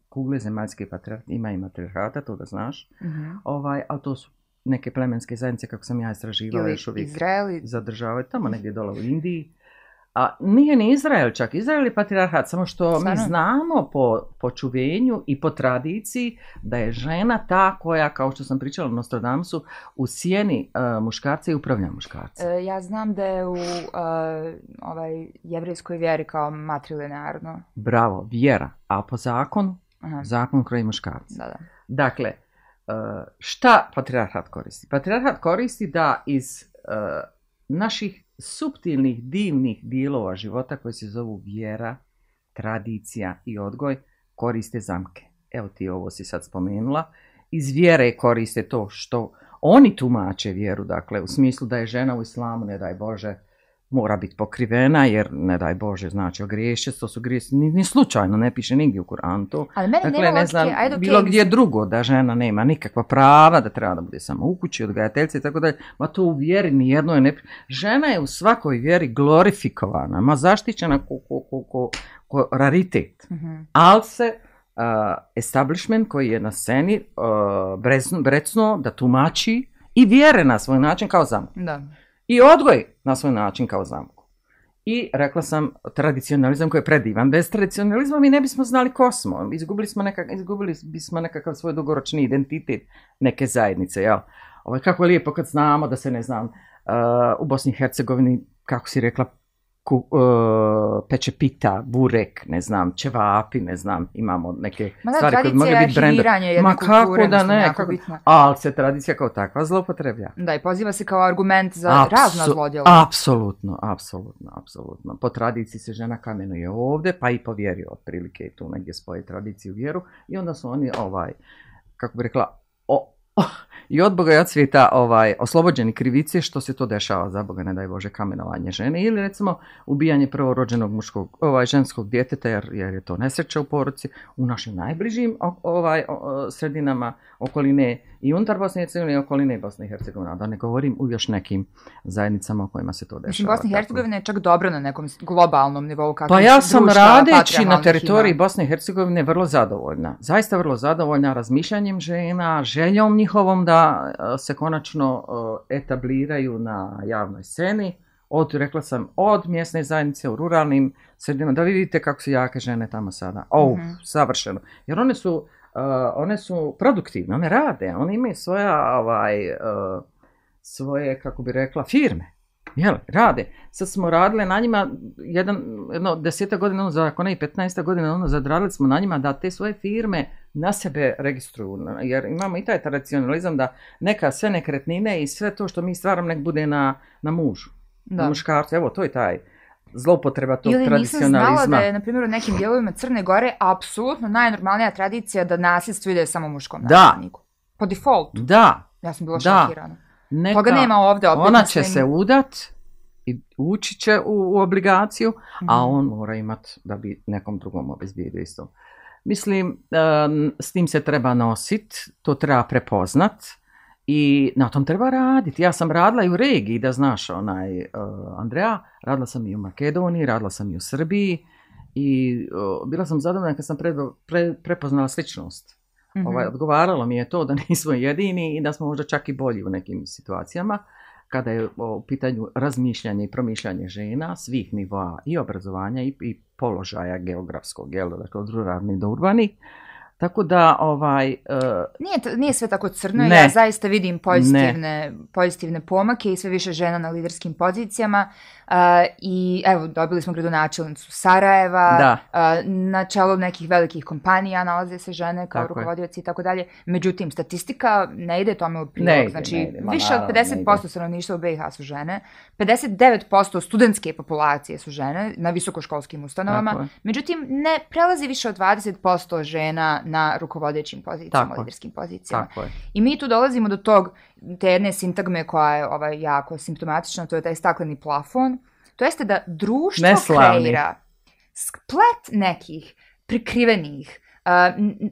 kugle zemaljske ima i matriarhata, to da znaš, uh ovaj, ali to su neke plemenske zajednice, kako sam ja istraživala još uvijek, Izraeli... zadržavaju tamo negdje dole u Indiji. A nije ni Izrael čak. Izrael je patriarhat. samo što mi znamo po, po čuvenju i po tradiciji da je žena ta koja, kao što sam pričala u Nostradamsu, u sjeni e, muškarca i upravlja muškarca. E, ja znam da je u e, ovaj, jevrijskoj vjeri kao matrilinearno. Bravo, vjera. A po zakonu, zakon kroji muškarca. Da, da. Dakle, šta patriarhat koristi? Patriarhat koristi da iz naših suptilnih, divnih dijelova života koji se zovu vjera, tradicija i odgoj koriste zamke. Evo ti ovo si sad spomenula. Iz vjere koriste to što oni tumače vjeru, dakle, u smislu da je žena u islamu, ne daj Bože, mora biti pokrivena, jer ne daj Bože, znači ogriješće, to su griješće, ni, ni, slučajno, ne piše nigdje u Kurantu. Ali meni dakle, nema ne znam, ajde, bilo gdje drugo da žena nema nikakva prava, da treba da bude samo u kući, odgajateljice i tako dalje. Ma to u vjeri nijedno je ne... Žena je u svakoj vjeri glorifikovana, ma zaštićena ko, raritet. mm Ali se establishment koji je na sceni brecno da tumači i vjere na svoj način kao zamku. Da i odgoj na svoj način kao zamku. I rekla sam tradicionalizam koji je predivan. Bez tradicionalizma mi ne bismo znali ko smo. Izgubili, smo nekak, izgubili bismo nekakav svoj dugoročni identitet neke zajednice. Jel? Ovo, ovaj, kako je lijepo kad znamo da se ne znam eh, u Bosni i Hercegovini, kako si rekla, ku, e, peče pita, burek, ne znam, ćevapi, ne znam, imamo neke Ma stvari koje mogu biti Ma kako da ne, ali se tradicija kao takva zlopotreblja. Da, i poziva se kao argument za Apsu, razna zlodjela. Apsolutno, apsolutno, apsolutno. Po tradiciji se žena kamenuje ovdje, pa i po vjeri otprilike i tu negdje spoje tradiciju vjeru i onda su oni ovaj, kako bi rekla, i od Boga i od svijeta ovaj, oslobođeni krivice što se to dešava, za Boga ne daj Bože, kamenovanje žene ili recimo ubijanje prvorođenog muškog, ovaj, ženskog djeteta jer, jer je to nesreće u poruci u našim najbližim ovaj, sredinama okoline i unutar Bosne i Hercegovine i okoline Bosne i Hercegovine, da ne govorim u još nekim zajednicama u kojima se to dešava. Mislim, Bosna i Hercegovina je čak dobra na nekom globalnom nivou. Kako pa ja sam pa radeći na teritoriji Bosne i Hercegovine vrlo zadovoljna. Zaista vrlo zadovoljna razmišljanjem žena, željom njihovom da e, se konačno e, etabliraju na javnoj sceni od, rekla sam, od mjesne zajednice u ruralnim sredinama, da vidite kako su jake žene tamo sada. O, mhm. savršeno. Jer one su Eh, one su produktivne, one rade, one imaju svoja, ovaj, eh, svoje, kako bi rekla, firme. Jel, rade. Sad smo radile na njima, jedan, jedno deseta godina ono zakona i 15 godina ono zadradili smo na njima da te svoje firme na sebe registruju. Jer imamo i taj tradicionalizam da neka sve nekretnine i sve to što mi stvaramo nek bude na, na mužu. Da. Na muškarcu. Evo, to je taj zloupotreba tog Ili tradicionalizma. Ili nisam znala da je, na primjer, u nekim dijelovima Crne Gore apsolutno najnormalnija tradicija da nasljedstvo ide samo muškom da. Po defaultu. Da. Ja sam bila da. šokirana. Neka, nema ovdje ona će se udat i ući će u, u obligaciju, a mhm. on mora imat da bi nekom drugom obezbijedio isto. Mislim, s tim se treba nosit, to treba prepoznat i na tom treba raditi. Ja sam radila i u regiji, da znaš, onaj, uh, Andreja, radila sam i u Makedoniji, radila sam i u Srbiji i e, bila sam zadovoljna kad sam pre, prepoznala sličnost. Mhm. Ovaj, odgovaralo mi je to da nismo jedini i da smo možda čak i bolji u nekim situacijama kada je u pitanju razmišljanje i promišljanje žena svih nivoa i obrazovanja i, i položaja geografskog, jel, dakle od ruralnih do urbanih. Tako da, ovaj... E, nije, nije sve tako crno, ja zaista vidim pozitivne, pozitivne pomake i sve više žena na liderskim pozicijama. I evo, dobili smo gradonačelnicu Sarajeva, da. na čelu nekih velikih kompanija nalaze se žene kao rukovodioci i tako dalje. Međutim, statistika ne ide tome u prilog. Ne ide, znači, ne ide, više od 50% stanovništva u BiH su žene, 59% studentske populacije su žene na visokoškolskim ustanovama. Međutim, ne prelazi više od 20% žena na rukovodećim pozicijama, liderskim pozicijama. I mi tu dolazimo do tog te jedne sintagme koja je ovaj, jako simptomatična, to je taj stakleni plafon. To jeste da društvo Neslavni. kreira splet nekih prikrivenih,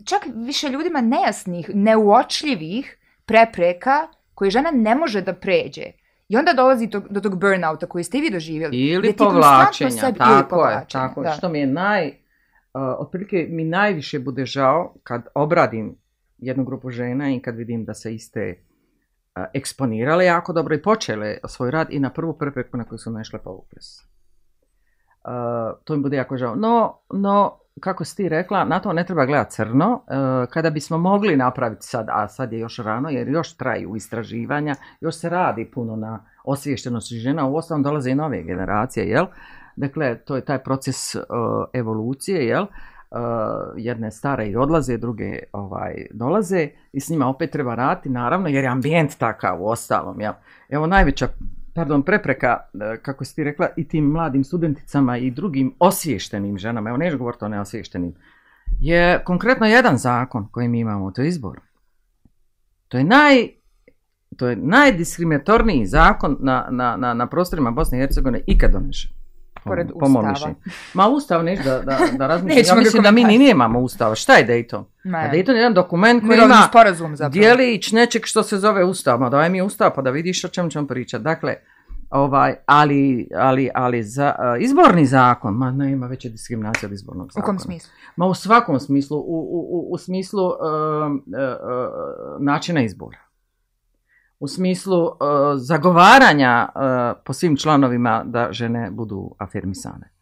čak više ljudima nejasnih, neuočljivih prepreka koje žena ne može da pređe. I onda dolazi do, do tog burnouta koji ste i vi doživjeli. Ili povlačenja, sebi, tako je, tako da. Što mi je naj, otprilike mi najviše bude žao kad obradim jednu grupu žena i kad vidim da se iste eksponirale jako dobro i počele svoj rad i na prvu prepreku na koju su našle povukle pa To mi bude jako žao. No, no, kako si ti rekla, na to ne treba gledati crno. Kada bismo mogli napraviti sad, a sad je još rano jer još traju istraživanja, još se radi puno na osviještenosti žena, u dolaze i nove generacije, jel? Dakle, to je taj proces evolucije, jel? Eh, jedne stare i odlaze, druge ovaj, dolaze i s njima opet treba raditi, naravno, jer je ambijent takav u ostalom. Ja. Evo najveća pardon, prepreka, eh, kako si ti rekla, i tim mladim studenticama i drugim osviještenim ženama, evo neću govoriti o neosviještenim, je konkretno jedan zakon koji mi imamo, to je izbor. To je naj, to je najdiskriminatorniji zakon na, na prostorima Bosne i Hercegovine ikad donešen pored po, Ma ustav nešto da, da, da razmišljam. ja mislim da mi ni nemamo ustava. Šta je Dejton? Ma pa je. je jedan dokument koji ima sporazum dijelić nečeg što se zove ustav. Ma daj mi ustav pa da vidiš o čemu ćemo pričati. Dakle, ovaj, ali, ali, ali za, e, izborni zakon, ma nema veće diskriminacije od izbornog zakona. U kom smislu? Ma u svakom smislu, u, u, u, smislu e, e, načina izbora u smislu e, zagovaranja e, po svim članovima da žene budu afirmisane.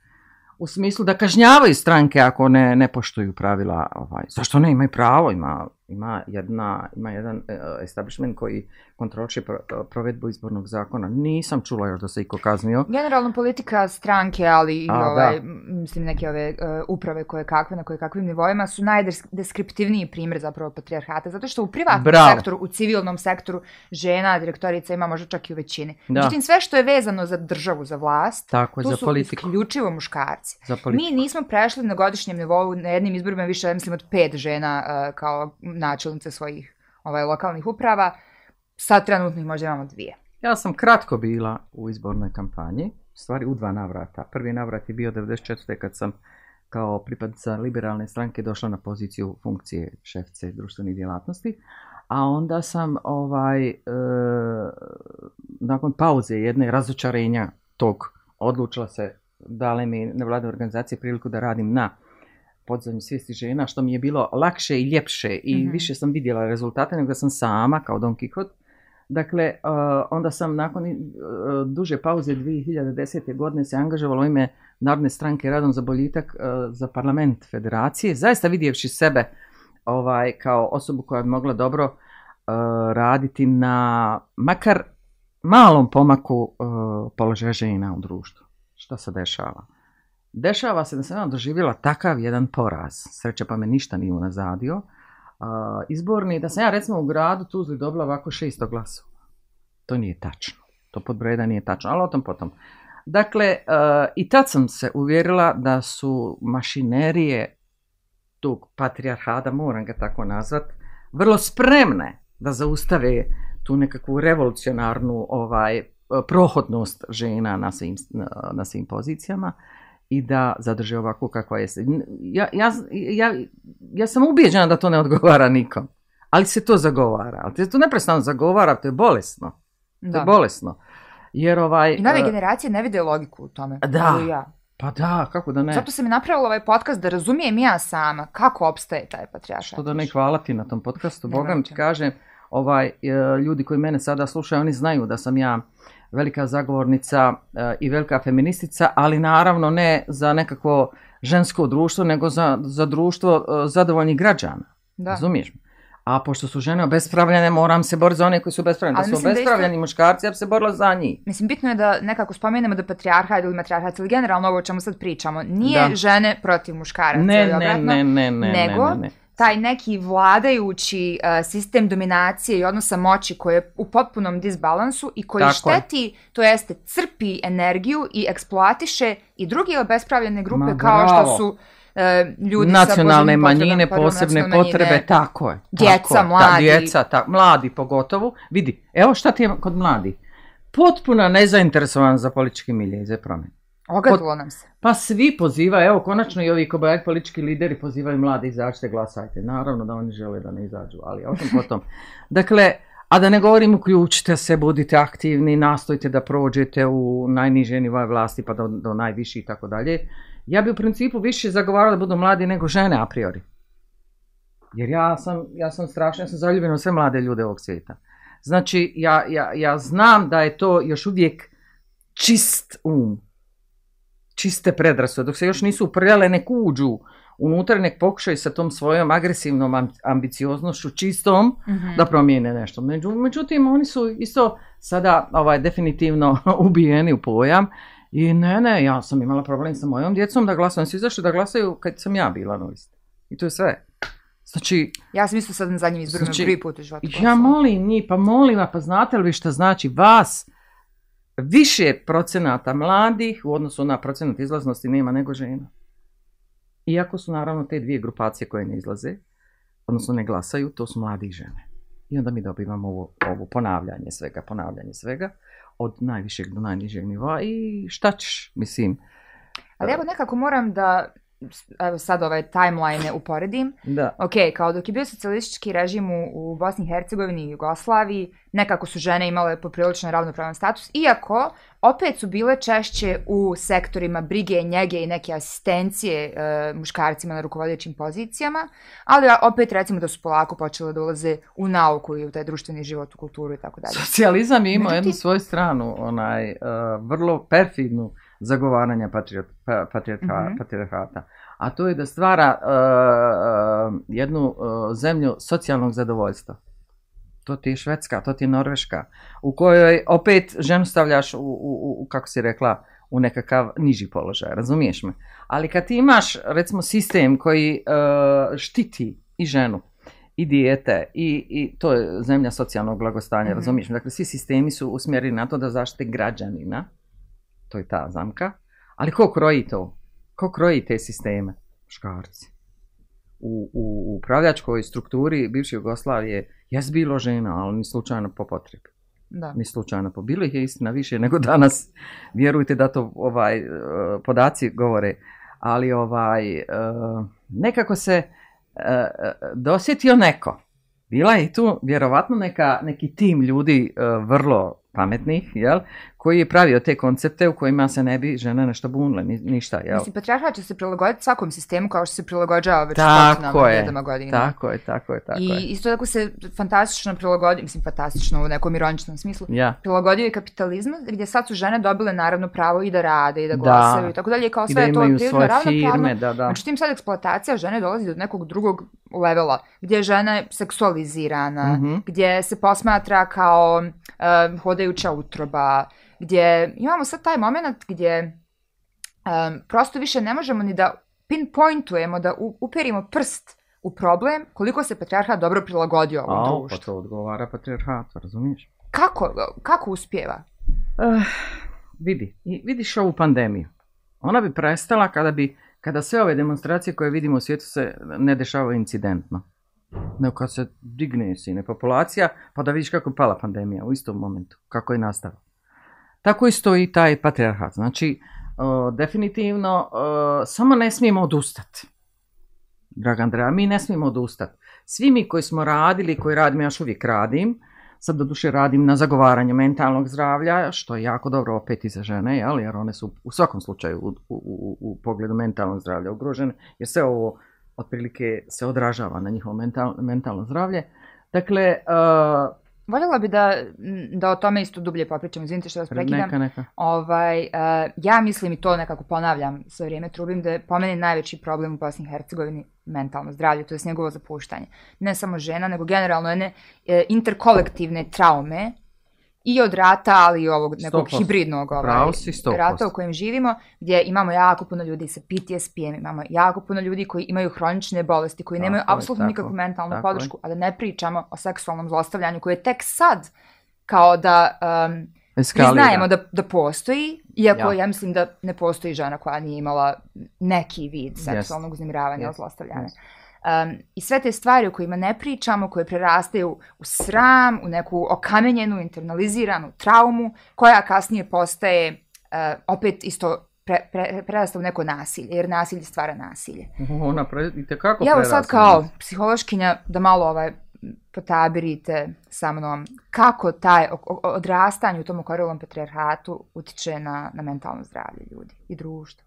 U smislu da kažnjavaju stranke ako ne, ne poštuju pravila. Ovaj. Zašto ne imaju pravo? Ima ima, jedna, ima jedan e, e, establishment koji kontroliše provedbu izbornog zakona. Nisam čula još da se iko kaznio. Generalno politika stranke, ali i ovaj, mislim neke ove e, uprave koje kakve na koje kakvim nivoima su najdeskriptivniji primjer zapravo patrijarhata, zato što u privatnom sektoru, u civilnom sektoru žena, direktorica ima možda čak i u većini. Da. Međutim, sve što je vezano za državu, za vlast, tu su isključivo muškarci. Mi nismo prešli na godišnjem nivou na jednim izborima više, mislim, od pet žena kao načelnice svojih ovaj, lokalnih uprava. Sad trenutnih možda imamo dvije. Ja sam kratko bila u izbornoj kampanji, stvari u dva navrata. Prvi navrat je bio 94. kad sam kao pripadnica liberalne stranke došla na poziciju funkcije šefce društvenih djelatnosti, a onda sam ovaj, e, nakon pauze jedne razočarenja tog odlučila se dale mi nevladne organizacije priliku da radim na podizanju svijesti žena, što mi je bilo lakše i ljepše i mhm. više sam vidjela rezultate nego da sam sama kao Don Kikot. Dakle, eh, onda sam nakon eh, duže pauze 2010. godine se angažovala u ime Narodne stranke radom za boljitak eh, za parlament federacije, zaista vidjevši sebe ovaj, kao osobu koja bi mogla dobro raditi na makar malom pomaku položaja žena u društvu. Što se dešava? dešava se da sam ja doživjela takav jedan poraz. Sreće pa me ništa nije unazadio. Uh, izborni, da sam ja recimo u gradu Tuzli dobila ovako 600 glasova. To nije tačno. To pod breda nije tačno, ali o tom potom. Dakle, e, i tad sam se uvjerila da su mašinerije tog patrijarhada, moram ga tako nazvat, vrlo spremne da zaustave tu nekakvu revolucionarnu ovaj e, prohodnost žena na na svim pozicijama i da zadrže ovako kakva jeste. Ja, ja, ja, ja sam ubijeđena da to ne odgovara nikom, ali se to zagovara. Ali se to neprestano zagovara, to je bolesno. Da. To je bolesno. Jer ovaj... I nove e, generacije ne vide logiku u tome. Da. Ja. Pa da, kako da ne. Zato sam i napravila ovaj podcast da razumijem ja sama kako opstaje taj patrijašan. Što da ne, hvala ti na tom podcastu. bogam ti kažem, ovaj, e, ljudi koji mene sada slušaju, oni znaju da sam ja velika zagovornica e, i velika feministica, ali naravno ne za nekakvo žensko društvo, nego za, društvo e, zadovoljnih građana. Da. Razumiješ? A pošto su žene obespravljene, moram se boriti za one koji su obespravljene. Da su obespravljeni muškarci, ja bi se borila za njih. Mislim, bitno je da nekako spomenemo da patrijarhat ili matrijarhat ili generalno ovo o čemu sad pričamo. Nije žene protiv muškaraca. Ne, ne, ne, ne, ne, ne, ne taj neki vladajući uh, sistem dominacije i odnosa moći koji je u potpunom disbalansu i koji šteti, je. to jeste crpi energiju i eksploatiše i druge obespravljene grupe kao što su uh, ljudi nacionalne sa manjine, posebne potrebe, manjine. tako je. Djeca, mladi. djeca, ta, mladi pogotovo. Vidi, evo šta ti je kod mladi. Potpuno nezainteresovan za politički milje za Ogadilo Pa svi poziva, evo konačno i ovi kobajak politički lideri pozivaju mlade, izađite, glasajte. Naravno da oni žele da ne izađu, ali o tom potom. Dakle, a da ne govorim uključite se, budite aktivni, nastojte da prođete u najniže nivoje vlasti pa do, do najviši i tako dalje. Ja bi u principu više zagovarao da budu mladi nego žene a priori. Jer ja sam, ja sam strašna, ja sam zaljubljena u sve mlade ljude ovog svijeta. Znači, ja, ja znam da je to još uvijek čist um, čiste predrasude, dok se još nisu uprljale, nek uđu unutra, nek pokušaju sa tom svojom agresivnom ambicioznošću čistom mhm. da promijene nešto. međutim, oni su isto sada ovaj, definitivno ubijeni u pojam i ne, ne, ja sam imala problem sa mojom djecom da glasujem. Svi zašto da glasaju kad sam ja bila na I to je sve. Znači... Ja sam isto sad na zadnjem znači, u životu. Ja molim njih, pa molim, vas, pa znate li vi šta znači vas više procenata mladih u odnosu na procenat izlaznosti nema nego žena. Iako su naravno te dvije grupacije koje ne izlaze, odnosno ne glasaju, to su mladi žene. I onda mi dobivamo ovo, ovo ponavljanje svega, ponavljanje svega, od najvišeg do najnižeg nivoa i šta ćeš, mislim. Ali evo nekako moram da evo sad ove timeline uporedim. Da. Ok, kao dok je bio socijalistički režim u, u Bosni i Hercegovini i Jugoslaviji, nekako su žene imale poprilično ravnopravan status, iako opet su bile češće u sektorima brige, njege i neke asistencije e, muškarcima na rukovodećim pozicijama, ali opet recimo da su polako počele da u nauku i u taj društveni život, u kulturu i tako dalje. Socijalizam je imao Međutim... jednu svoju stranu, onaj, e, vrlo perfidnu zagovaranja pa, mhm. A to je da stvara e, e, jednu e, zemlju socijalnog zadovoljstva. To ti je Švedska, to ti je Norveška, u kojoj opet ženu stavljaš u, kako si rekla, u nekakav niži položaj, razumiješ me? Ali kad ti imaš, recimo, sistem koji štiti i ženu, i dijete, i, to je zemlja socijalnog blagostanja, mhm. razumiješ me? Dakle, svi sistemi su usmjereni na to da zaštite građanina, to je ta zamka. Ali ko kroji to? Ko kroji te sisteme? škarci U, u upravljačkoj strukturi bivše Jugoslavije je bilo žena, ali ni slučajno po potrebi. Da. Ni slučajno po. Bilo ih je istina više nego danas. Vjerujte da to ovaj e, podaci govore. Ali ovaj e, nekako se e, dosjetio neko. Bila je tu vjerovatno neka, neki tim ljudi vrlo pametnih, jel, koji je pravio te koncepte u kojima se ne bi žena nešto bunila, ni, ništa. Jel? Mislim, patrijarhat će se prilagoditi svakom sistemu kao što se prilagođava već tako je, godina. Tako je, tako je, tako I isto tako se fantastično prilagodio, mislim fantastično u nekom ironičnom smislu, ja. prilagodio je kapitalizmu gdje sad su žene dobile naravno pravo i da rade i da glasaju i tako dalje, kao sve da imaju to prirodno ravnopravno. Da, da. Znači, tim sad eksploatacija žene dolazi do nekog drugog levela, gdje žena je seksualizirana, mm gdje se posmatra kao uh, hodajuća utroba, gdje imamo sad taj moment gdje um, prosto više ne možemo ni da pinpointujemo, da uperimo prst u problem koliko se patrijarhat dobro prilagodio ovom A, pa društvu. Pa to odgovara patrijarhat, razumiješ? Kako, kako uspjeva? Uh, eh, vidi, vidiš ovu pandemiju. Ona bi prestala kada bi kada sve ove demonstracije koje vidimo u svijetu se ne dešavaju incidentno. Nego kad se digne sine populacija, pa da vidiš kako je pala pandemija u istom momentu, kako je nastala. Tako isto i taj patriarhat. Znači, e, definitivno, e, samo ne smijemo odustati. Draga Andreja, mi ne smijemo odustati. Svi mi koji smo radili, koji radim, ja još uvijek radim, sad doduše radim na zagovaranju mentalnog zdravlja, što je jako dobro opet i za žene, jel? jer one su u svakom slučaju u, u, u, u pogledu mentalnog zdravlja ugrožene, jer sve ovo otprilike se odražava na njihovo mentalno zdravlje. Dakle, e, Voljela bi da, da o tome isto dublje popričam, izvinite što vas prekidam. Ovaj, e, ja mislim i to nekako ponavljam sve vrijeme, trubim da je po meni najveći problem u Bosni i Hercegovini mentalno zdravlje, to je njegovo zapuštanje. Ne samo žena, nego generalno jedne e, interkolektivne traume i od rata, ali i ovog nekog hibridnog ovaj, rata u kojem živimo, gdje imamo jako puno ljudi sa ptsd em imamo jako puno ljudi koji imaju hronične bolesti, koji nemaju apsolutno nikakvu mentalnu podršku, a da ne pričamo o seksualnom zlostavljanju koje je tek sad kao da priznajemo um, da, postoji, iako ja. mislim da ne postoji žena koja nije imala neki vid seksualnog yes. zlostavljanja. Um, I sve te stvari o kojima ne pričamo, koje prerastaju u sram, u neku okamenjenu, internaliziranu traumu, koja kasnije postaje uh, opet isto pre, prerasta u neko nasilje, jer nasilje stvara nasilje. Ona pre, prerasta. Ja sad kao psihološkinja da malo ovaj, potabirite sa mnom kako taj odrastanje u tom okorelom patriarhatu utiče na, na mentalno zdravlje ljudi i društvo.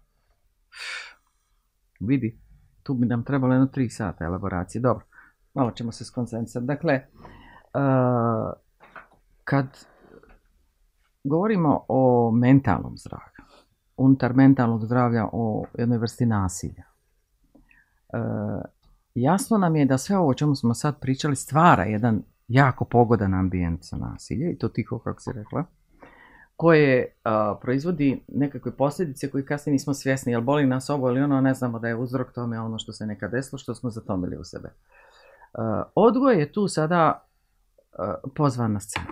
Vidi tu bi nam trebalo jedno tri sata elaboracije. Dobro, malo ćemo se skoncentrati. Dakle, e, kad govorimo o mentalnom zdravlju, unutar mentalnog zdravlja o jednoj vrsti nasilja, e, jasno nam je da sve ovo o čemu smo sad pričali stvara jedan jako pogodan ambijent za nasilje i to tiho kako si rekla koje proizvodi nekakve posljedice koje kasnije nismo svjesni, jel boli nas ovo ili ono, ne znamo da je uzrok tome ono što se nekad desilo, što smo zatomili u sebe. odgoj je tu sada pozvan na scenu.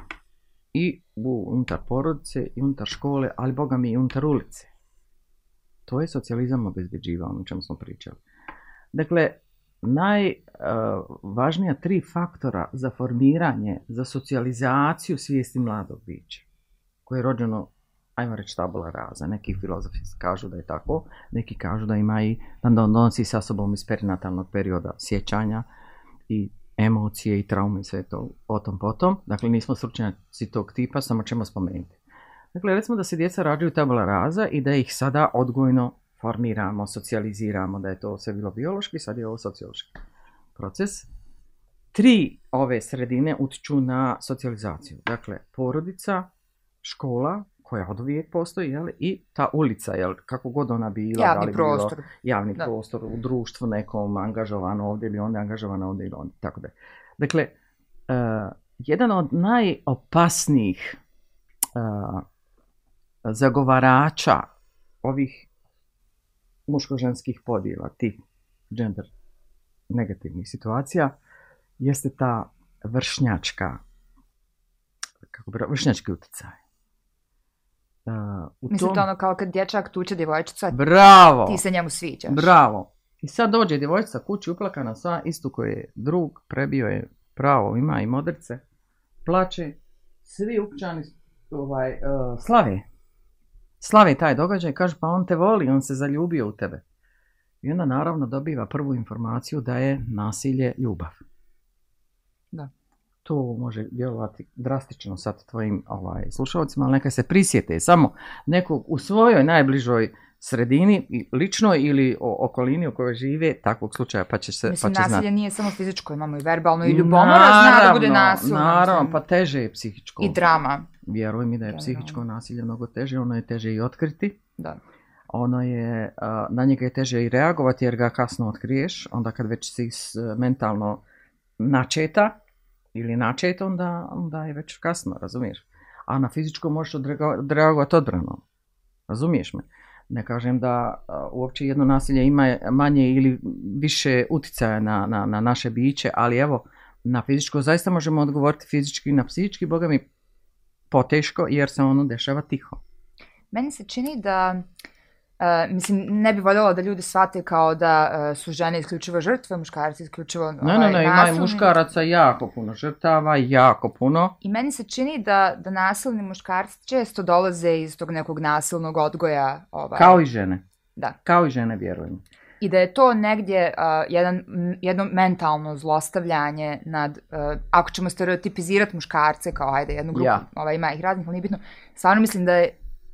I u, unutar porodice, i unutar škole, ali boga mi i unutar ulice. To je socijalizam obezbeđivao, ono o čemu smo pričali. Dakle, najvažnija tri faktora za formiranje, za socijalizaciju svijesti mladog bića koje je rođeno, ajmo reći tabula raza, neki filozofi kažu da je tako, neki kažu da ima i, da donosi sa sobom iz perinatalnog perioda sjećanja i emocije i traume i sve to o tom potom. Dakle, nismo stručnjaci tog tipa, samo ćemo spomenuti. Dakle, recimo da se djeca rađaju tabula raza i da ih sada odgojno formiramo, socijaliziramo, da je to sve bilo biološki, sad je ovo sociološki proces. Tri ove sredine utiču na socijalizaciju. Dakle, porodica, škola koja od uvijek postoji, i ta ulica, jel, kako god ona bila, javni prostor. javni prostor u društvu nekom angažovano ovdje ili onda angažovano ovdje ili onda, tako da. Dakle, e, jedan od najopasnijih e, zagovarača ovih muško-ženskih podjela, tih gender negativnih situacija, jeste ta vršnjačka, kako vršnjački utjecaj. Uh, Mislim ono kao kad dječak tuče djevojčica, Bravo! ti se njemu sviđaš. Bravo! I sad dođe djevojčica kući uplakana sva, istu koji je drug, prebio je pravo, ima i modrce, plače, svi upćani ovaj, uh, slave. Slave taj događaj, kaže pa on te voli, on se zaljubio u tebe. I onda naravno dobiva prvu informaciju da je nasilje ljubav. Da to može djelovati drastično sad tvojim ovaj, slušalcima, ali neka se prisjete samo nekog u svojoj najbližoj sredini, ličnoj ili okolini u kojoj žive, takvog slučaja pa će se pa Mislim, pa će nasilje nije samo fizičko, imamo i verbalno i ljubomora, zna da Naravno, pa teže je psihičko. I drama. Vjeruj mi da je psihičko nasilje mnogo teže, ono je teže i otkriti. Da. Ono je, na njega je teže i reagovati jer ga kasno otkriješ, onda kad već si mentalno načeta, ili načet, onda, onda je već kasno, razumiješ? A na fizičko možeš odreagovati odbrano. Razumiješ me? Ne kažem da uopće jedno nasilje ima manje ili više utjecaja na, na, na naše biće, ali evo, na fizičko zaista možemo odgovoriti fizički, na psihički, boga mi poteško, jer se ono dešava tiho. Meni se čini da Uh, mislim, ne bi voljela da ljudi shvate kao da eh, su žene isključivo žrtve, muškarci isključivo ne, ne, ovaj, ne, ima i muškaraca jako puno žrtava, jako puno. I meni se čini da, da nasilni muškarci često dolaze iz tog nekog nasilnog odgoja. Ovaj, kao i žene. Da. Kao i žene, vjerujem. I da je to negdje eh, jedan, jedno mentalno zlostavljanje nad, ako ćemo stereotipizirati muškarce kao ajde jednu grupu, ja. ovaj, ima ih raznih, ali nije bitno, stvarno mislim da je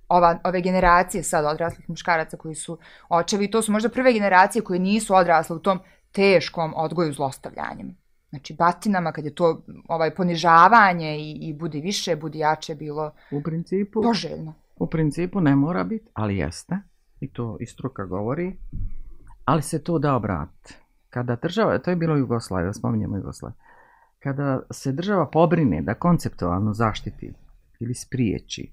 ova, ove generacije sad odraslih muškaraca koji su očevi, to su možda prve generacije koje nisu odrasle u tom teškom odgoju zlostavljanjem. Znači, batinama, kad je to ovaj, ponižavanje i, i budi više, budi jače bilo u principu, poželjno. U principu ne mora biti, ali jeste. I to i struka govori. Ali se to da obrat. Kada država, to je bilo Jugoslavija, spominjemo Jugoslaviju. Kada se država pobrine da konceptualno zaštiti ili spriječi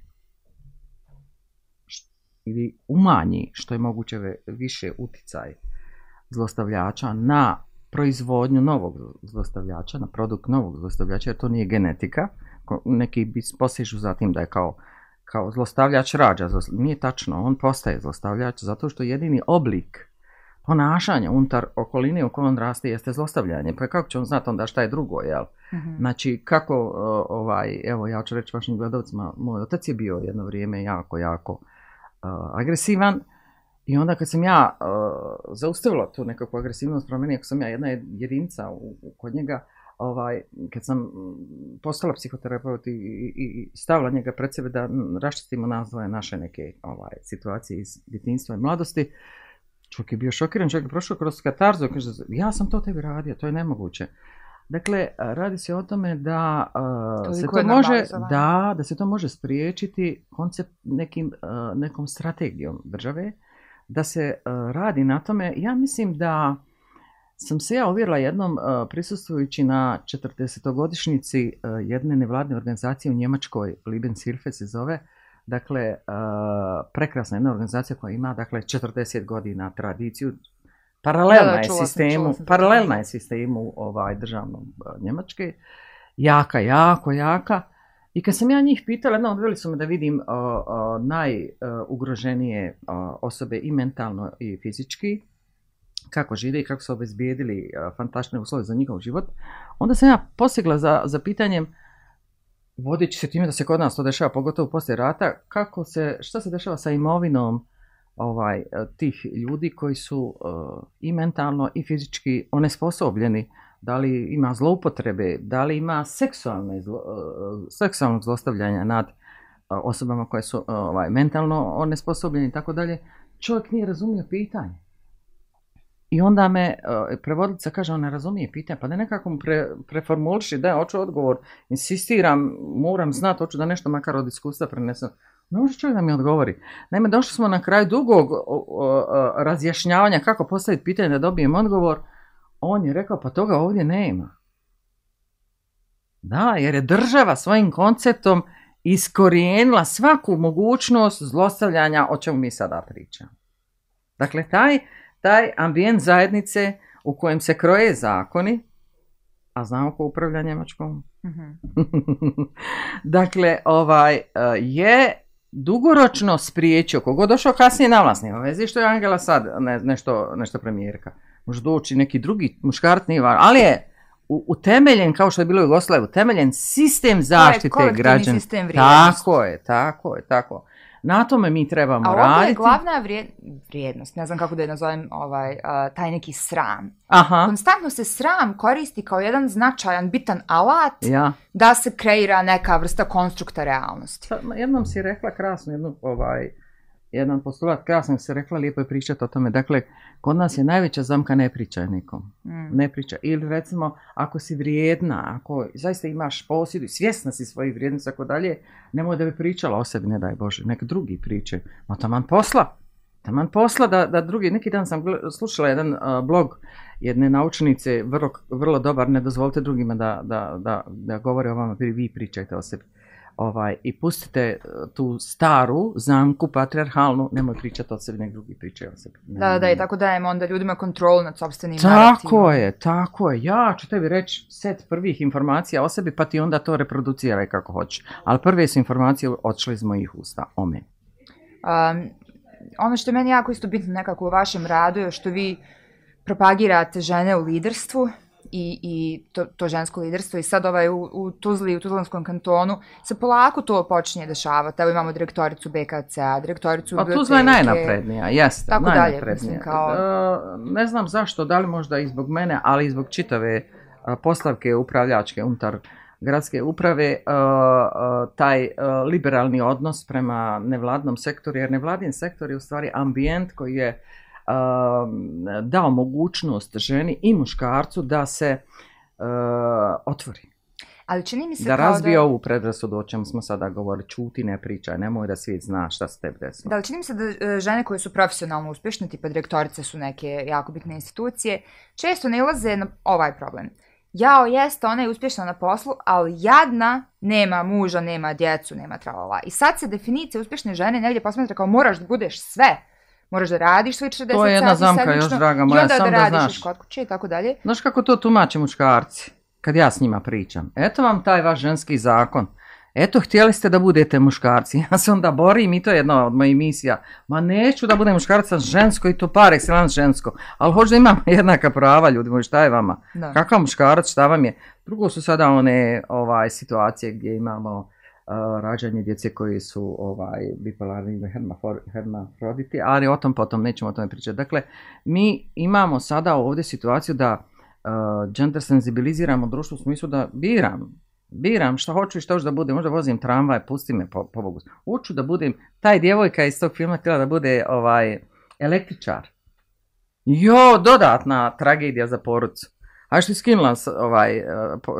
ili umanji što je moguće više uticaj zlostavljača na proizvodnju novog zlostavljača, na produkt novog zlostavljača, jer to nije genetika. Neki bi posežu za tim da je kao, kao zlostavljač rađa. Nije tačno, on postaje zlostavljač zato što jedini oblik ponašanja unutar okoline u kojoj on raste jeste zlostavljanje. Pa kako će on znati onda šta je drugo, jel? Mhm. Znači, kako, ovaj, evo, ja ću reći vašim gledalcima, moj otac je bio jedno vrijeme jako, jako agresivan i onda kad sam ja zaustavila tu nekakvu agresivnost prema meni, ako sam ja jedna jedinica kod njega, ovaj, kad sam mm, postala psihoterapeut i, stavila njega pred sebe da mm, raštitimo nazvoje naše neke ovaj, situacije iz djetinjstva i mladosti, čovjek je bio šokiran, čovjek je prošao kroz katarzu, kaže, ja sam to tebi radio, to je nemoguće. Dakle, e, radi se o tome da e, se to može da, da se to može spriječiti koncept nekim, e, nekom strategijom države da se radi na tome. Ja mislim da sam se ja uvjerila jednom prisustujući na 40-godišnjici jedne nevladne organizacije u Njemačkoj, Sirfe se zove, dakle prekrasna jedna organizacija koja ima dakle 40 godina tradiciju, Paralelna, je sistemu, paralelna je sistemu ovaj, državnom e, Njemačke, jaka, jako, jaka. I kad sam ja njih pitala, odveli su me da vidim e, e, najugroženije osobe i mentalno i fizički, kako žive i kako su obezbijedili fantastične uslove za njihov život, onda sam ja posegla za, pitanjem, vodeći se time da se kod nas to dešava, pogotovo poslije rata, kako se, šta se dešava sa imovinom ovaj, e, tih ljudi koji su e, i mentalno i fizički onesposobljeni, da li ima zloupotrebe, da li ima seksualno zlo, e, seksualnog zlostavljanja nad osobama koje su ovaj, mentalno onesposobljeni i tako dalje, čovjek nije razumio pitanje. I onda me prevodica kaže, on ne razumije pitanje, pa da nekako mu pre, preformuliši, da, hoću odgovor, insistiram, moram znati, hoću da nešto makar od iskustva prenesem. Može čovjek da mi odgovori. Naime, došli smo na kraj dugog razjašnjavanja kako postaviti pitanje da dobijem odgovor. On je rekao, pa toga ovdje nema. Da, jer je država svojim konceptom iskorijenila svaku mogućnost zlostavljanja o čemu mi sada pričamo. Dakle, taj, taj ambijent zajednice u kojem se kroje zakoni, a znamo ko upravlja Njemačkom. Mhm. dakle, ovaj e, je dugoročno spriječio, kogod došao kasnije na vlast, nema veze što je Angela sad nešto, nešto premijerka. Može doći neki drugi muškartni Ali je utemeljen, kao što je bilo u Jugoslavu, utemeljen sistem zaštite građana. Tako je, tako je, tako. Na tome mi trebamo raditi. A ovo je glavna vrijednost, ne znam kako da je nazovem, ovaj, taj neki sram. Aha. Konstantno se sram koristi kao jedan značajan, bitan alat da se kreira neka vrsta konstrukta realnosti. Jednom si rekla krasno, jednu ovaj, jedan postulat, krasno se rekla, lijepo je pričati o tome. Dakle, kod nas je najveća zamka ne pričaj nikom. Mm. Ne Ili recimo, ako si vrijedna, ako zaista imaš posjedu, svjesna si svojih vrijednosti, tako dalje, nemoj da bi pričala o sebi, ne daj Bože. Nek drugi priče. Ma taman posla. Taman posla da, drugi, neki dan sam slušala jedan blog jedne naučnice, vrlo, vrlo dobar, ne dozvolite drugima da, da govore o vama, vi pričajte o sebi. Ovaj, I pustite e, tu staru zamku, patriarhalnu, nemoj pričati o sebi, nek drugi pričaju o sebi. Da, da, da, i tako dajemo onda ljudima kontrolu nad sobstvenim Tako je, tako je. Ja ću tebi reći set prvih informacija o sebi, pa ti onda to reproduciraj kako hoćeš. Ali prve su informacije odšle iz mojih usta, o meni. Um, ono što je meni jako isto bitno nekako u vašem radu je što vi propagirate žene u liderstvu, i, i to, to žensko liderstvo i sad ovaj u, u Tuzli, u Tuzlanskom kantonu se polako to počinje dešavati. Evo imamo direktoricu BKC-a, direktoricu Pa Tuzla je najnaprednija, jeste, tako najnaprednija. Dalje, mislim, kao... E, ne znam zašto, da li možda i zbog mene, ali i zbog čitave e, poslavke upravljačke unutar gradske uprave e, taj liberalni odnos prema nevladnom sektoru, jer nevladin sektor je u stvari ambijent koji je dao mogućnost ženi i muškarcu da se e, otvori. Ali čini mi se da razbije ovu predrasudu o čemu smo sada govorili, čuti, ne pričaj, nemoj da svijet zna šta se tebi desilo. Da li čini mi se da e, žene koje su profesionalno uspješne, tipa direktorice su neke jako bitne institucije, često ne na ovaj problem. Jao, jeste, ona je uspješna na poslu, ali jadna, nema muža, nema djecu, nema travala. I sad se definicija uspješne žene negdje posmatra kao moraš da budeš sve moraš da radiš svoj 40 To je jedna zamka još, draga moja, sam da, znaš. I i tako dalje. Znaš kako to tumače muškarci, kad ja s njima pričam. Eto vam taj vaš ženski zakon. Eto, htjeli ste da budete muškarci. Ja se onda borim i to je jedna od mojih misija. Ma neću da budem muškarca žensko i to par excellence žensko. Ali hoću da imam jednaka prava, ljudi moji, šta je vama? Kakav muškarac, šta vam je? Drugo su sada one ovaj, situacije gdje imamo rađanje djece koji su ovaj, bipolarni ili hermafroditi, ali o tom potom nećemo o tome pričati. Dakle, mi imamo sada ovdje situaciju da uh, gender senzibiliziramo društvo u smislu da biram, biram šta hoću i šta hoću da bude. možda vozim tramvaj, pusti me po, po Uču da budem, taj djevojka iz tog filma htjela da bude ovaj električar. Jo, dodatna tragedija za porucu a što je skinula ovaj, e,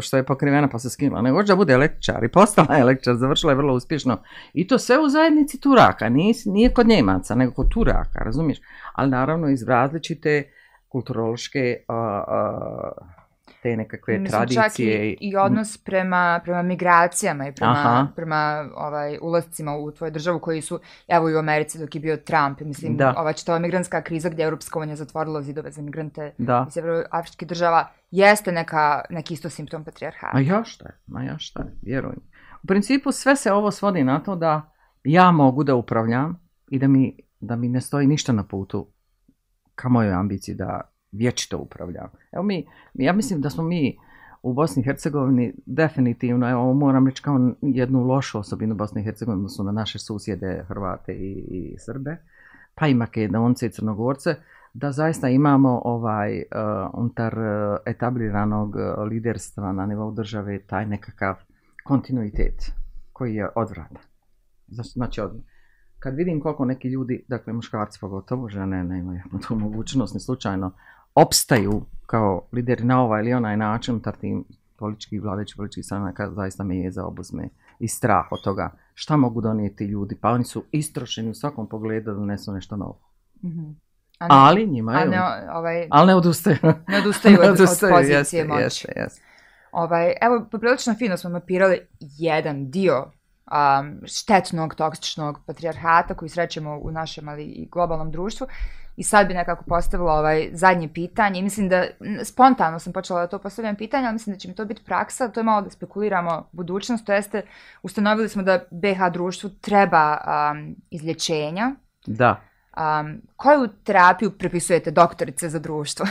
što je pokrivena pa se skinula, nego da bude električar i postala je električar, završila je vrlo uspješno i to sve u zajednici Turaka, nije, nije kod Njemaca, nego kod Turaka, razumiješ? Ali naravno iz različite kulturološke te nekakve Mislim, tradicije. Čak i, odnos prema, prema migracijama i prema, prema ovaj, ulazcima u tvoju državu koji su, evo i u Americi dok je bio Trump, mislim, da. ova čitava migranska kriza gdje je Europska unija zatvorila zidove za migrante da. iz afričkih država, jeste neka, neki isto simptom patrijarhata. Ma ja šta je, ma ja šta je, vjerujem. U principu sve se ovo svodi na to da ja mogu da upravljam i da mi, da mi ne stoji ništa na putu ka mojoj ambiciji da vječito upravlja. Evo mi, ja mislim da smo mi u Bosni i Hercegovini definitivno, evo moram reći kao jednu lošu osobinu Bosni i Hercegovine, su na naše susjede Hrvate i, i Srbe, pa i Makedonce i Crnogorce, da zaista imamo ovaj uh, unutar eh, etabliranog eh, liderstva na nivou države taj nekakav kontinuitet koji je odvratan. Znači, kad vidim koliko neki ljudi, dakle muškarci pogotovo, žene nemaju tu mogućnost, ni slučajno, opstaju kao lideri na ovaj ili onaj način tar tim politički vladajući političkih stranaka zaista me je za obuzme i strah od toga šta mogu donijeti ljudi, pa oni su istrošeni u svakom pogledu da donesu nešto novo. Mhm. ali njima je... Ovaj- ali ne odustaju. Ne odustaju, od, pozicije moći. Ovaj, evo, poprilično fino smo mapirali jedan dio štetnog, toksičnog patrijarhata koji srećemo u našem, ali i globalnom društvu. I sad bi nekako postavila ovaj zadnje pitanje i mislim da spontano sam počela da to postavljam pitanje, ali mislim da će mi to biti praksa, to je malo da spekuliramo budućnost, to jeste ustanovili smo da BH društvu treba um, izlječenja. Da. Um, koju terapiju prepisujete doktorice za društvo?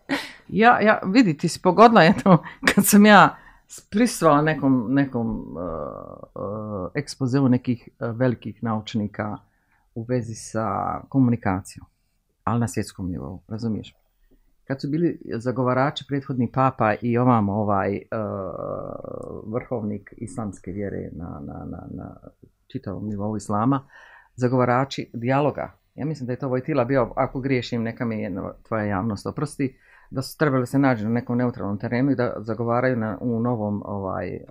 ja, ja, vidi, ti si pogodila kad sam ja prisvala nekom, nekom e, e, ekspozeu nekih e, velikih naučnika u vezi sa komunikacijom ali na svjetskom nivou, razumiješ? Kad su bili zagovarači prethodni papa i ovam ovaj e, vrhovnik islamske vjere na, na, na, na čitavom nivou islama, zagovarači dijaloga. Ja mislim da je to Vojtila ovaj bio, ako griješim, neka mi je tvoja javnost oprosti, da su trebali se nađu na nekom neutralnom terenu i da zagovaraju na, u novom ovaj, e,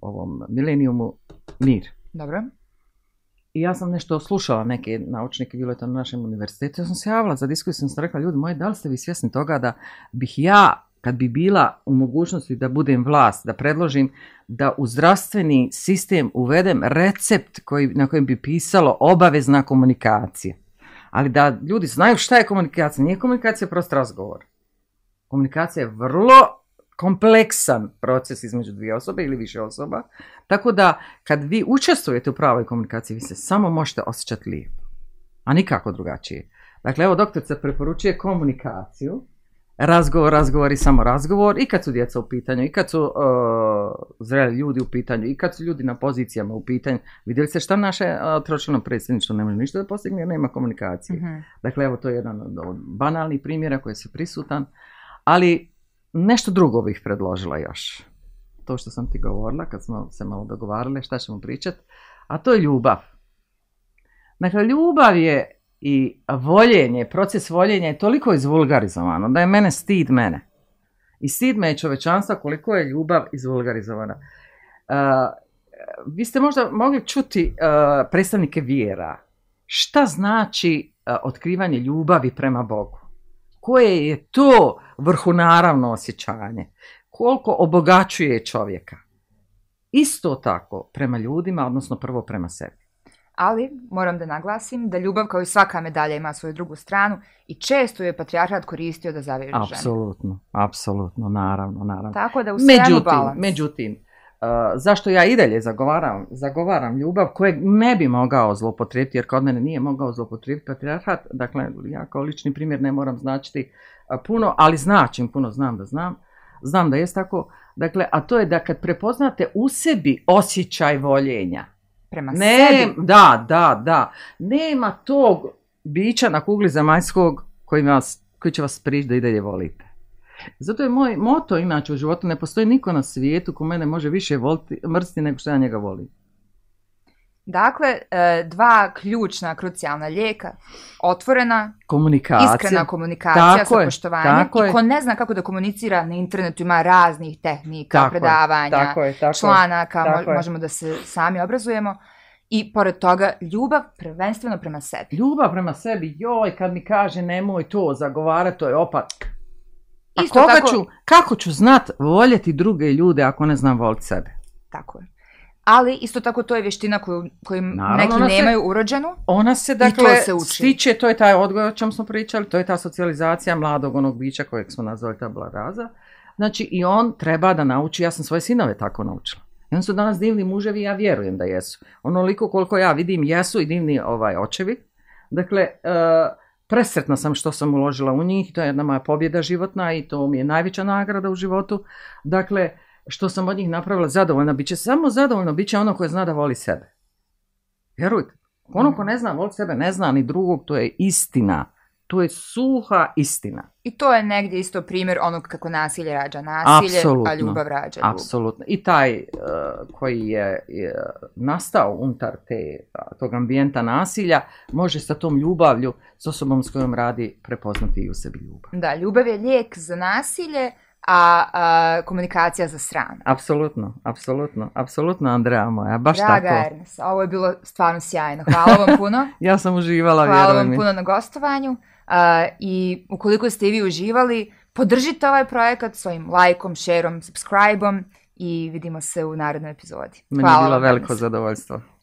ovom milenijumu mir. Dobro. I ja sam nešto slušala neke naučnike, bilo je to na našem univerzitetu, ja sam se javila za diskusiju, sam, se rekla, ljudi moji, da li ste vi svjesni toga da bih ja, kad bi bila u mogućnosti da budem vlast, da predložim da u zdravstveni sistem uvedem recept na kojem bi pisalo obavezna komunikacija. Ali da ljudi znaju šta je komunikacija. Nije komunikacija prost razgovor. Komunikacija je vrlo kompleksan proces između dvije osobe ili više osoba. Tako da kad vi učestvujete u pravoj komunikaciji, vi se samo možete osjećati lijepo, a nikako drugačije. Dakle, evo doktorca preporučuje komunikaciju, razgovor, razgovor i samo razgovor i kad su djeca u pitanju, i kad su uh, zreli ljudi u pitanju, i kad su ljudi na pozicijama u pitanju. Vidjeli ste šta naše uh, tročlano predsjedništvo ne može ništa da postigne jer nema komunikacije. Mhm. Dakle, evo to je jedan od banalnih primjera koji je prisutan, ali Nešto drugo bih predložila još. To što sam ti govorila kad smo se malo dogovarali šta ćemo pričati, a to je ljubav. Dakle, ljubav je i voljenje, proces voljenja je toliko izvulgarizovano da je mene stid mene. I stid me je čovečanstva koliko je ljubav izvulgarizovana. E, vi ste možda mogli čuti e, predstavnike vjera. Šta znači e, otkrivanje ljubavi prema Bogu? koje je to vrhunaravno osjećanje, koliko obogaćuje čovjeka. Isto tako prema ljudima, odnosno prvo prema sebi. Ali moram da naglasim da ljubav kao i svaka medalja ima svoju drugu stranu i često je patrijarhat koristio da zaveže žene. Apsolutno, apsolutno, naravno, naravno. Tako da u međutim, balans. Međutim, Eh, zašto ja i dalje zagovaram, zagovaram ljubav kojeg ne bi mogao zloupotrijebiti, jer kod mene nije mogao zlopotrijebiti patriarhat, dakle ja kao lični primjer ne moram značiti eh, puno, ali značim puno, znam da znam, znam da jest tako, dakle, a to je da kad prepoznate u sebi osjećaj voljenja, prema ne, sebi. Da, da, da. Nema tog bića na kugli zemaljskog koji, vas, koji će vas prići da i dalje volite. Zato je moj moto inače u životu, ne postoji niko na svijetu ko mene može više voliti, mrsti nego što ja njega volim. Dakle, e, dva ključna, krucijalna lijeka, otvorena, iskrena komunikacija sa poštovanjem i ko ne zna kako da komunicira na internetu ima raznih tehnika, predavanja, članaka, možemo da se sami obrazujemo. I pored toga, ljubav prvenstveno prema sebi. Ljubav prema sebi, joj, kad mi kaže nemoj to zagovara to je opak a pa Isto koga ću, kako ću znat voljeti druge ljude ako ne znam voliti sebe? Tako je. Ali isto tako to je vještina koju, koju Naravno, neki nemaju urođenu. Ona se dakle to se uči. stiče, to je taj odgoj o čem smo pričali, to je ta socijalizacija mladog onog bića kojeg smo nazvali ta blaraza. Znači i on treba da nauči, ja sam svoje sinove tako naučila. I oni su danas divni muževi, ja vjerujem da jesu. Onoliko koliko ja vidim jesu i divni ovaj očevi. Dakle, eh, presretna sam što sam uložila u njih, to je jedna moja pobjeda životna i to mi je najveća nagrada u životu. Dakle, što sam od njih napravila zadovoljna, bit će samo zadovoljno, bit će ono koje zna da voli sebe. Vjerujte, ono ko mm. ne zna, voli sebe, ne zna ni drugog, to je istina to je suha istina. I to je negdje isto primjer onog kako nasilje rađa nasilje, Absolutno. a ljubav rađa ljubav. Apsolutno. I taj e, koji je, e, nastao unutar te, tog ambijenta nasilja može sa tom ljubavlju, s osobom s kojom radi, prepoznati i u sebi ljubav. Da, ljubav je lijek za nasilje, a, komunikacija za sran. Apsolutno, apsolutno, apsolutno Andreja moja, baš Draga tako. Ernest, ovo je bilo stvarno sjajno, hvala vam puno. ja sam uživala, Hvala vam puno na gostovanju. I ukoliko ste i vi uživali, podržite ovaj projekat svojim lajkom, shareom, subscribeom i vidimo se u narednoj epizodi. Hvala Meni je bilo veliko zadovoljstvo.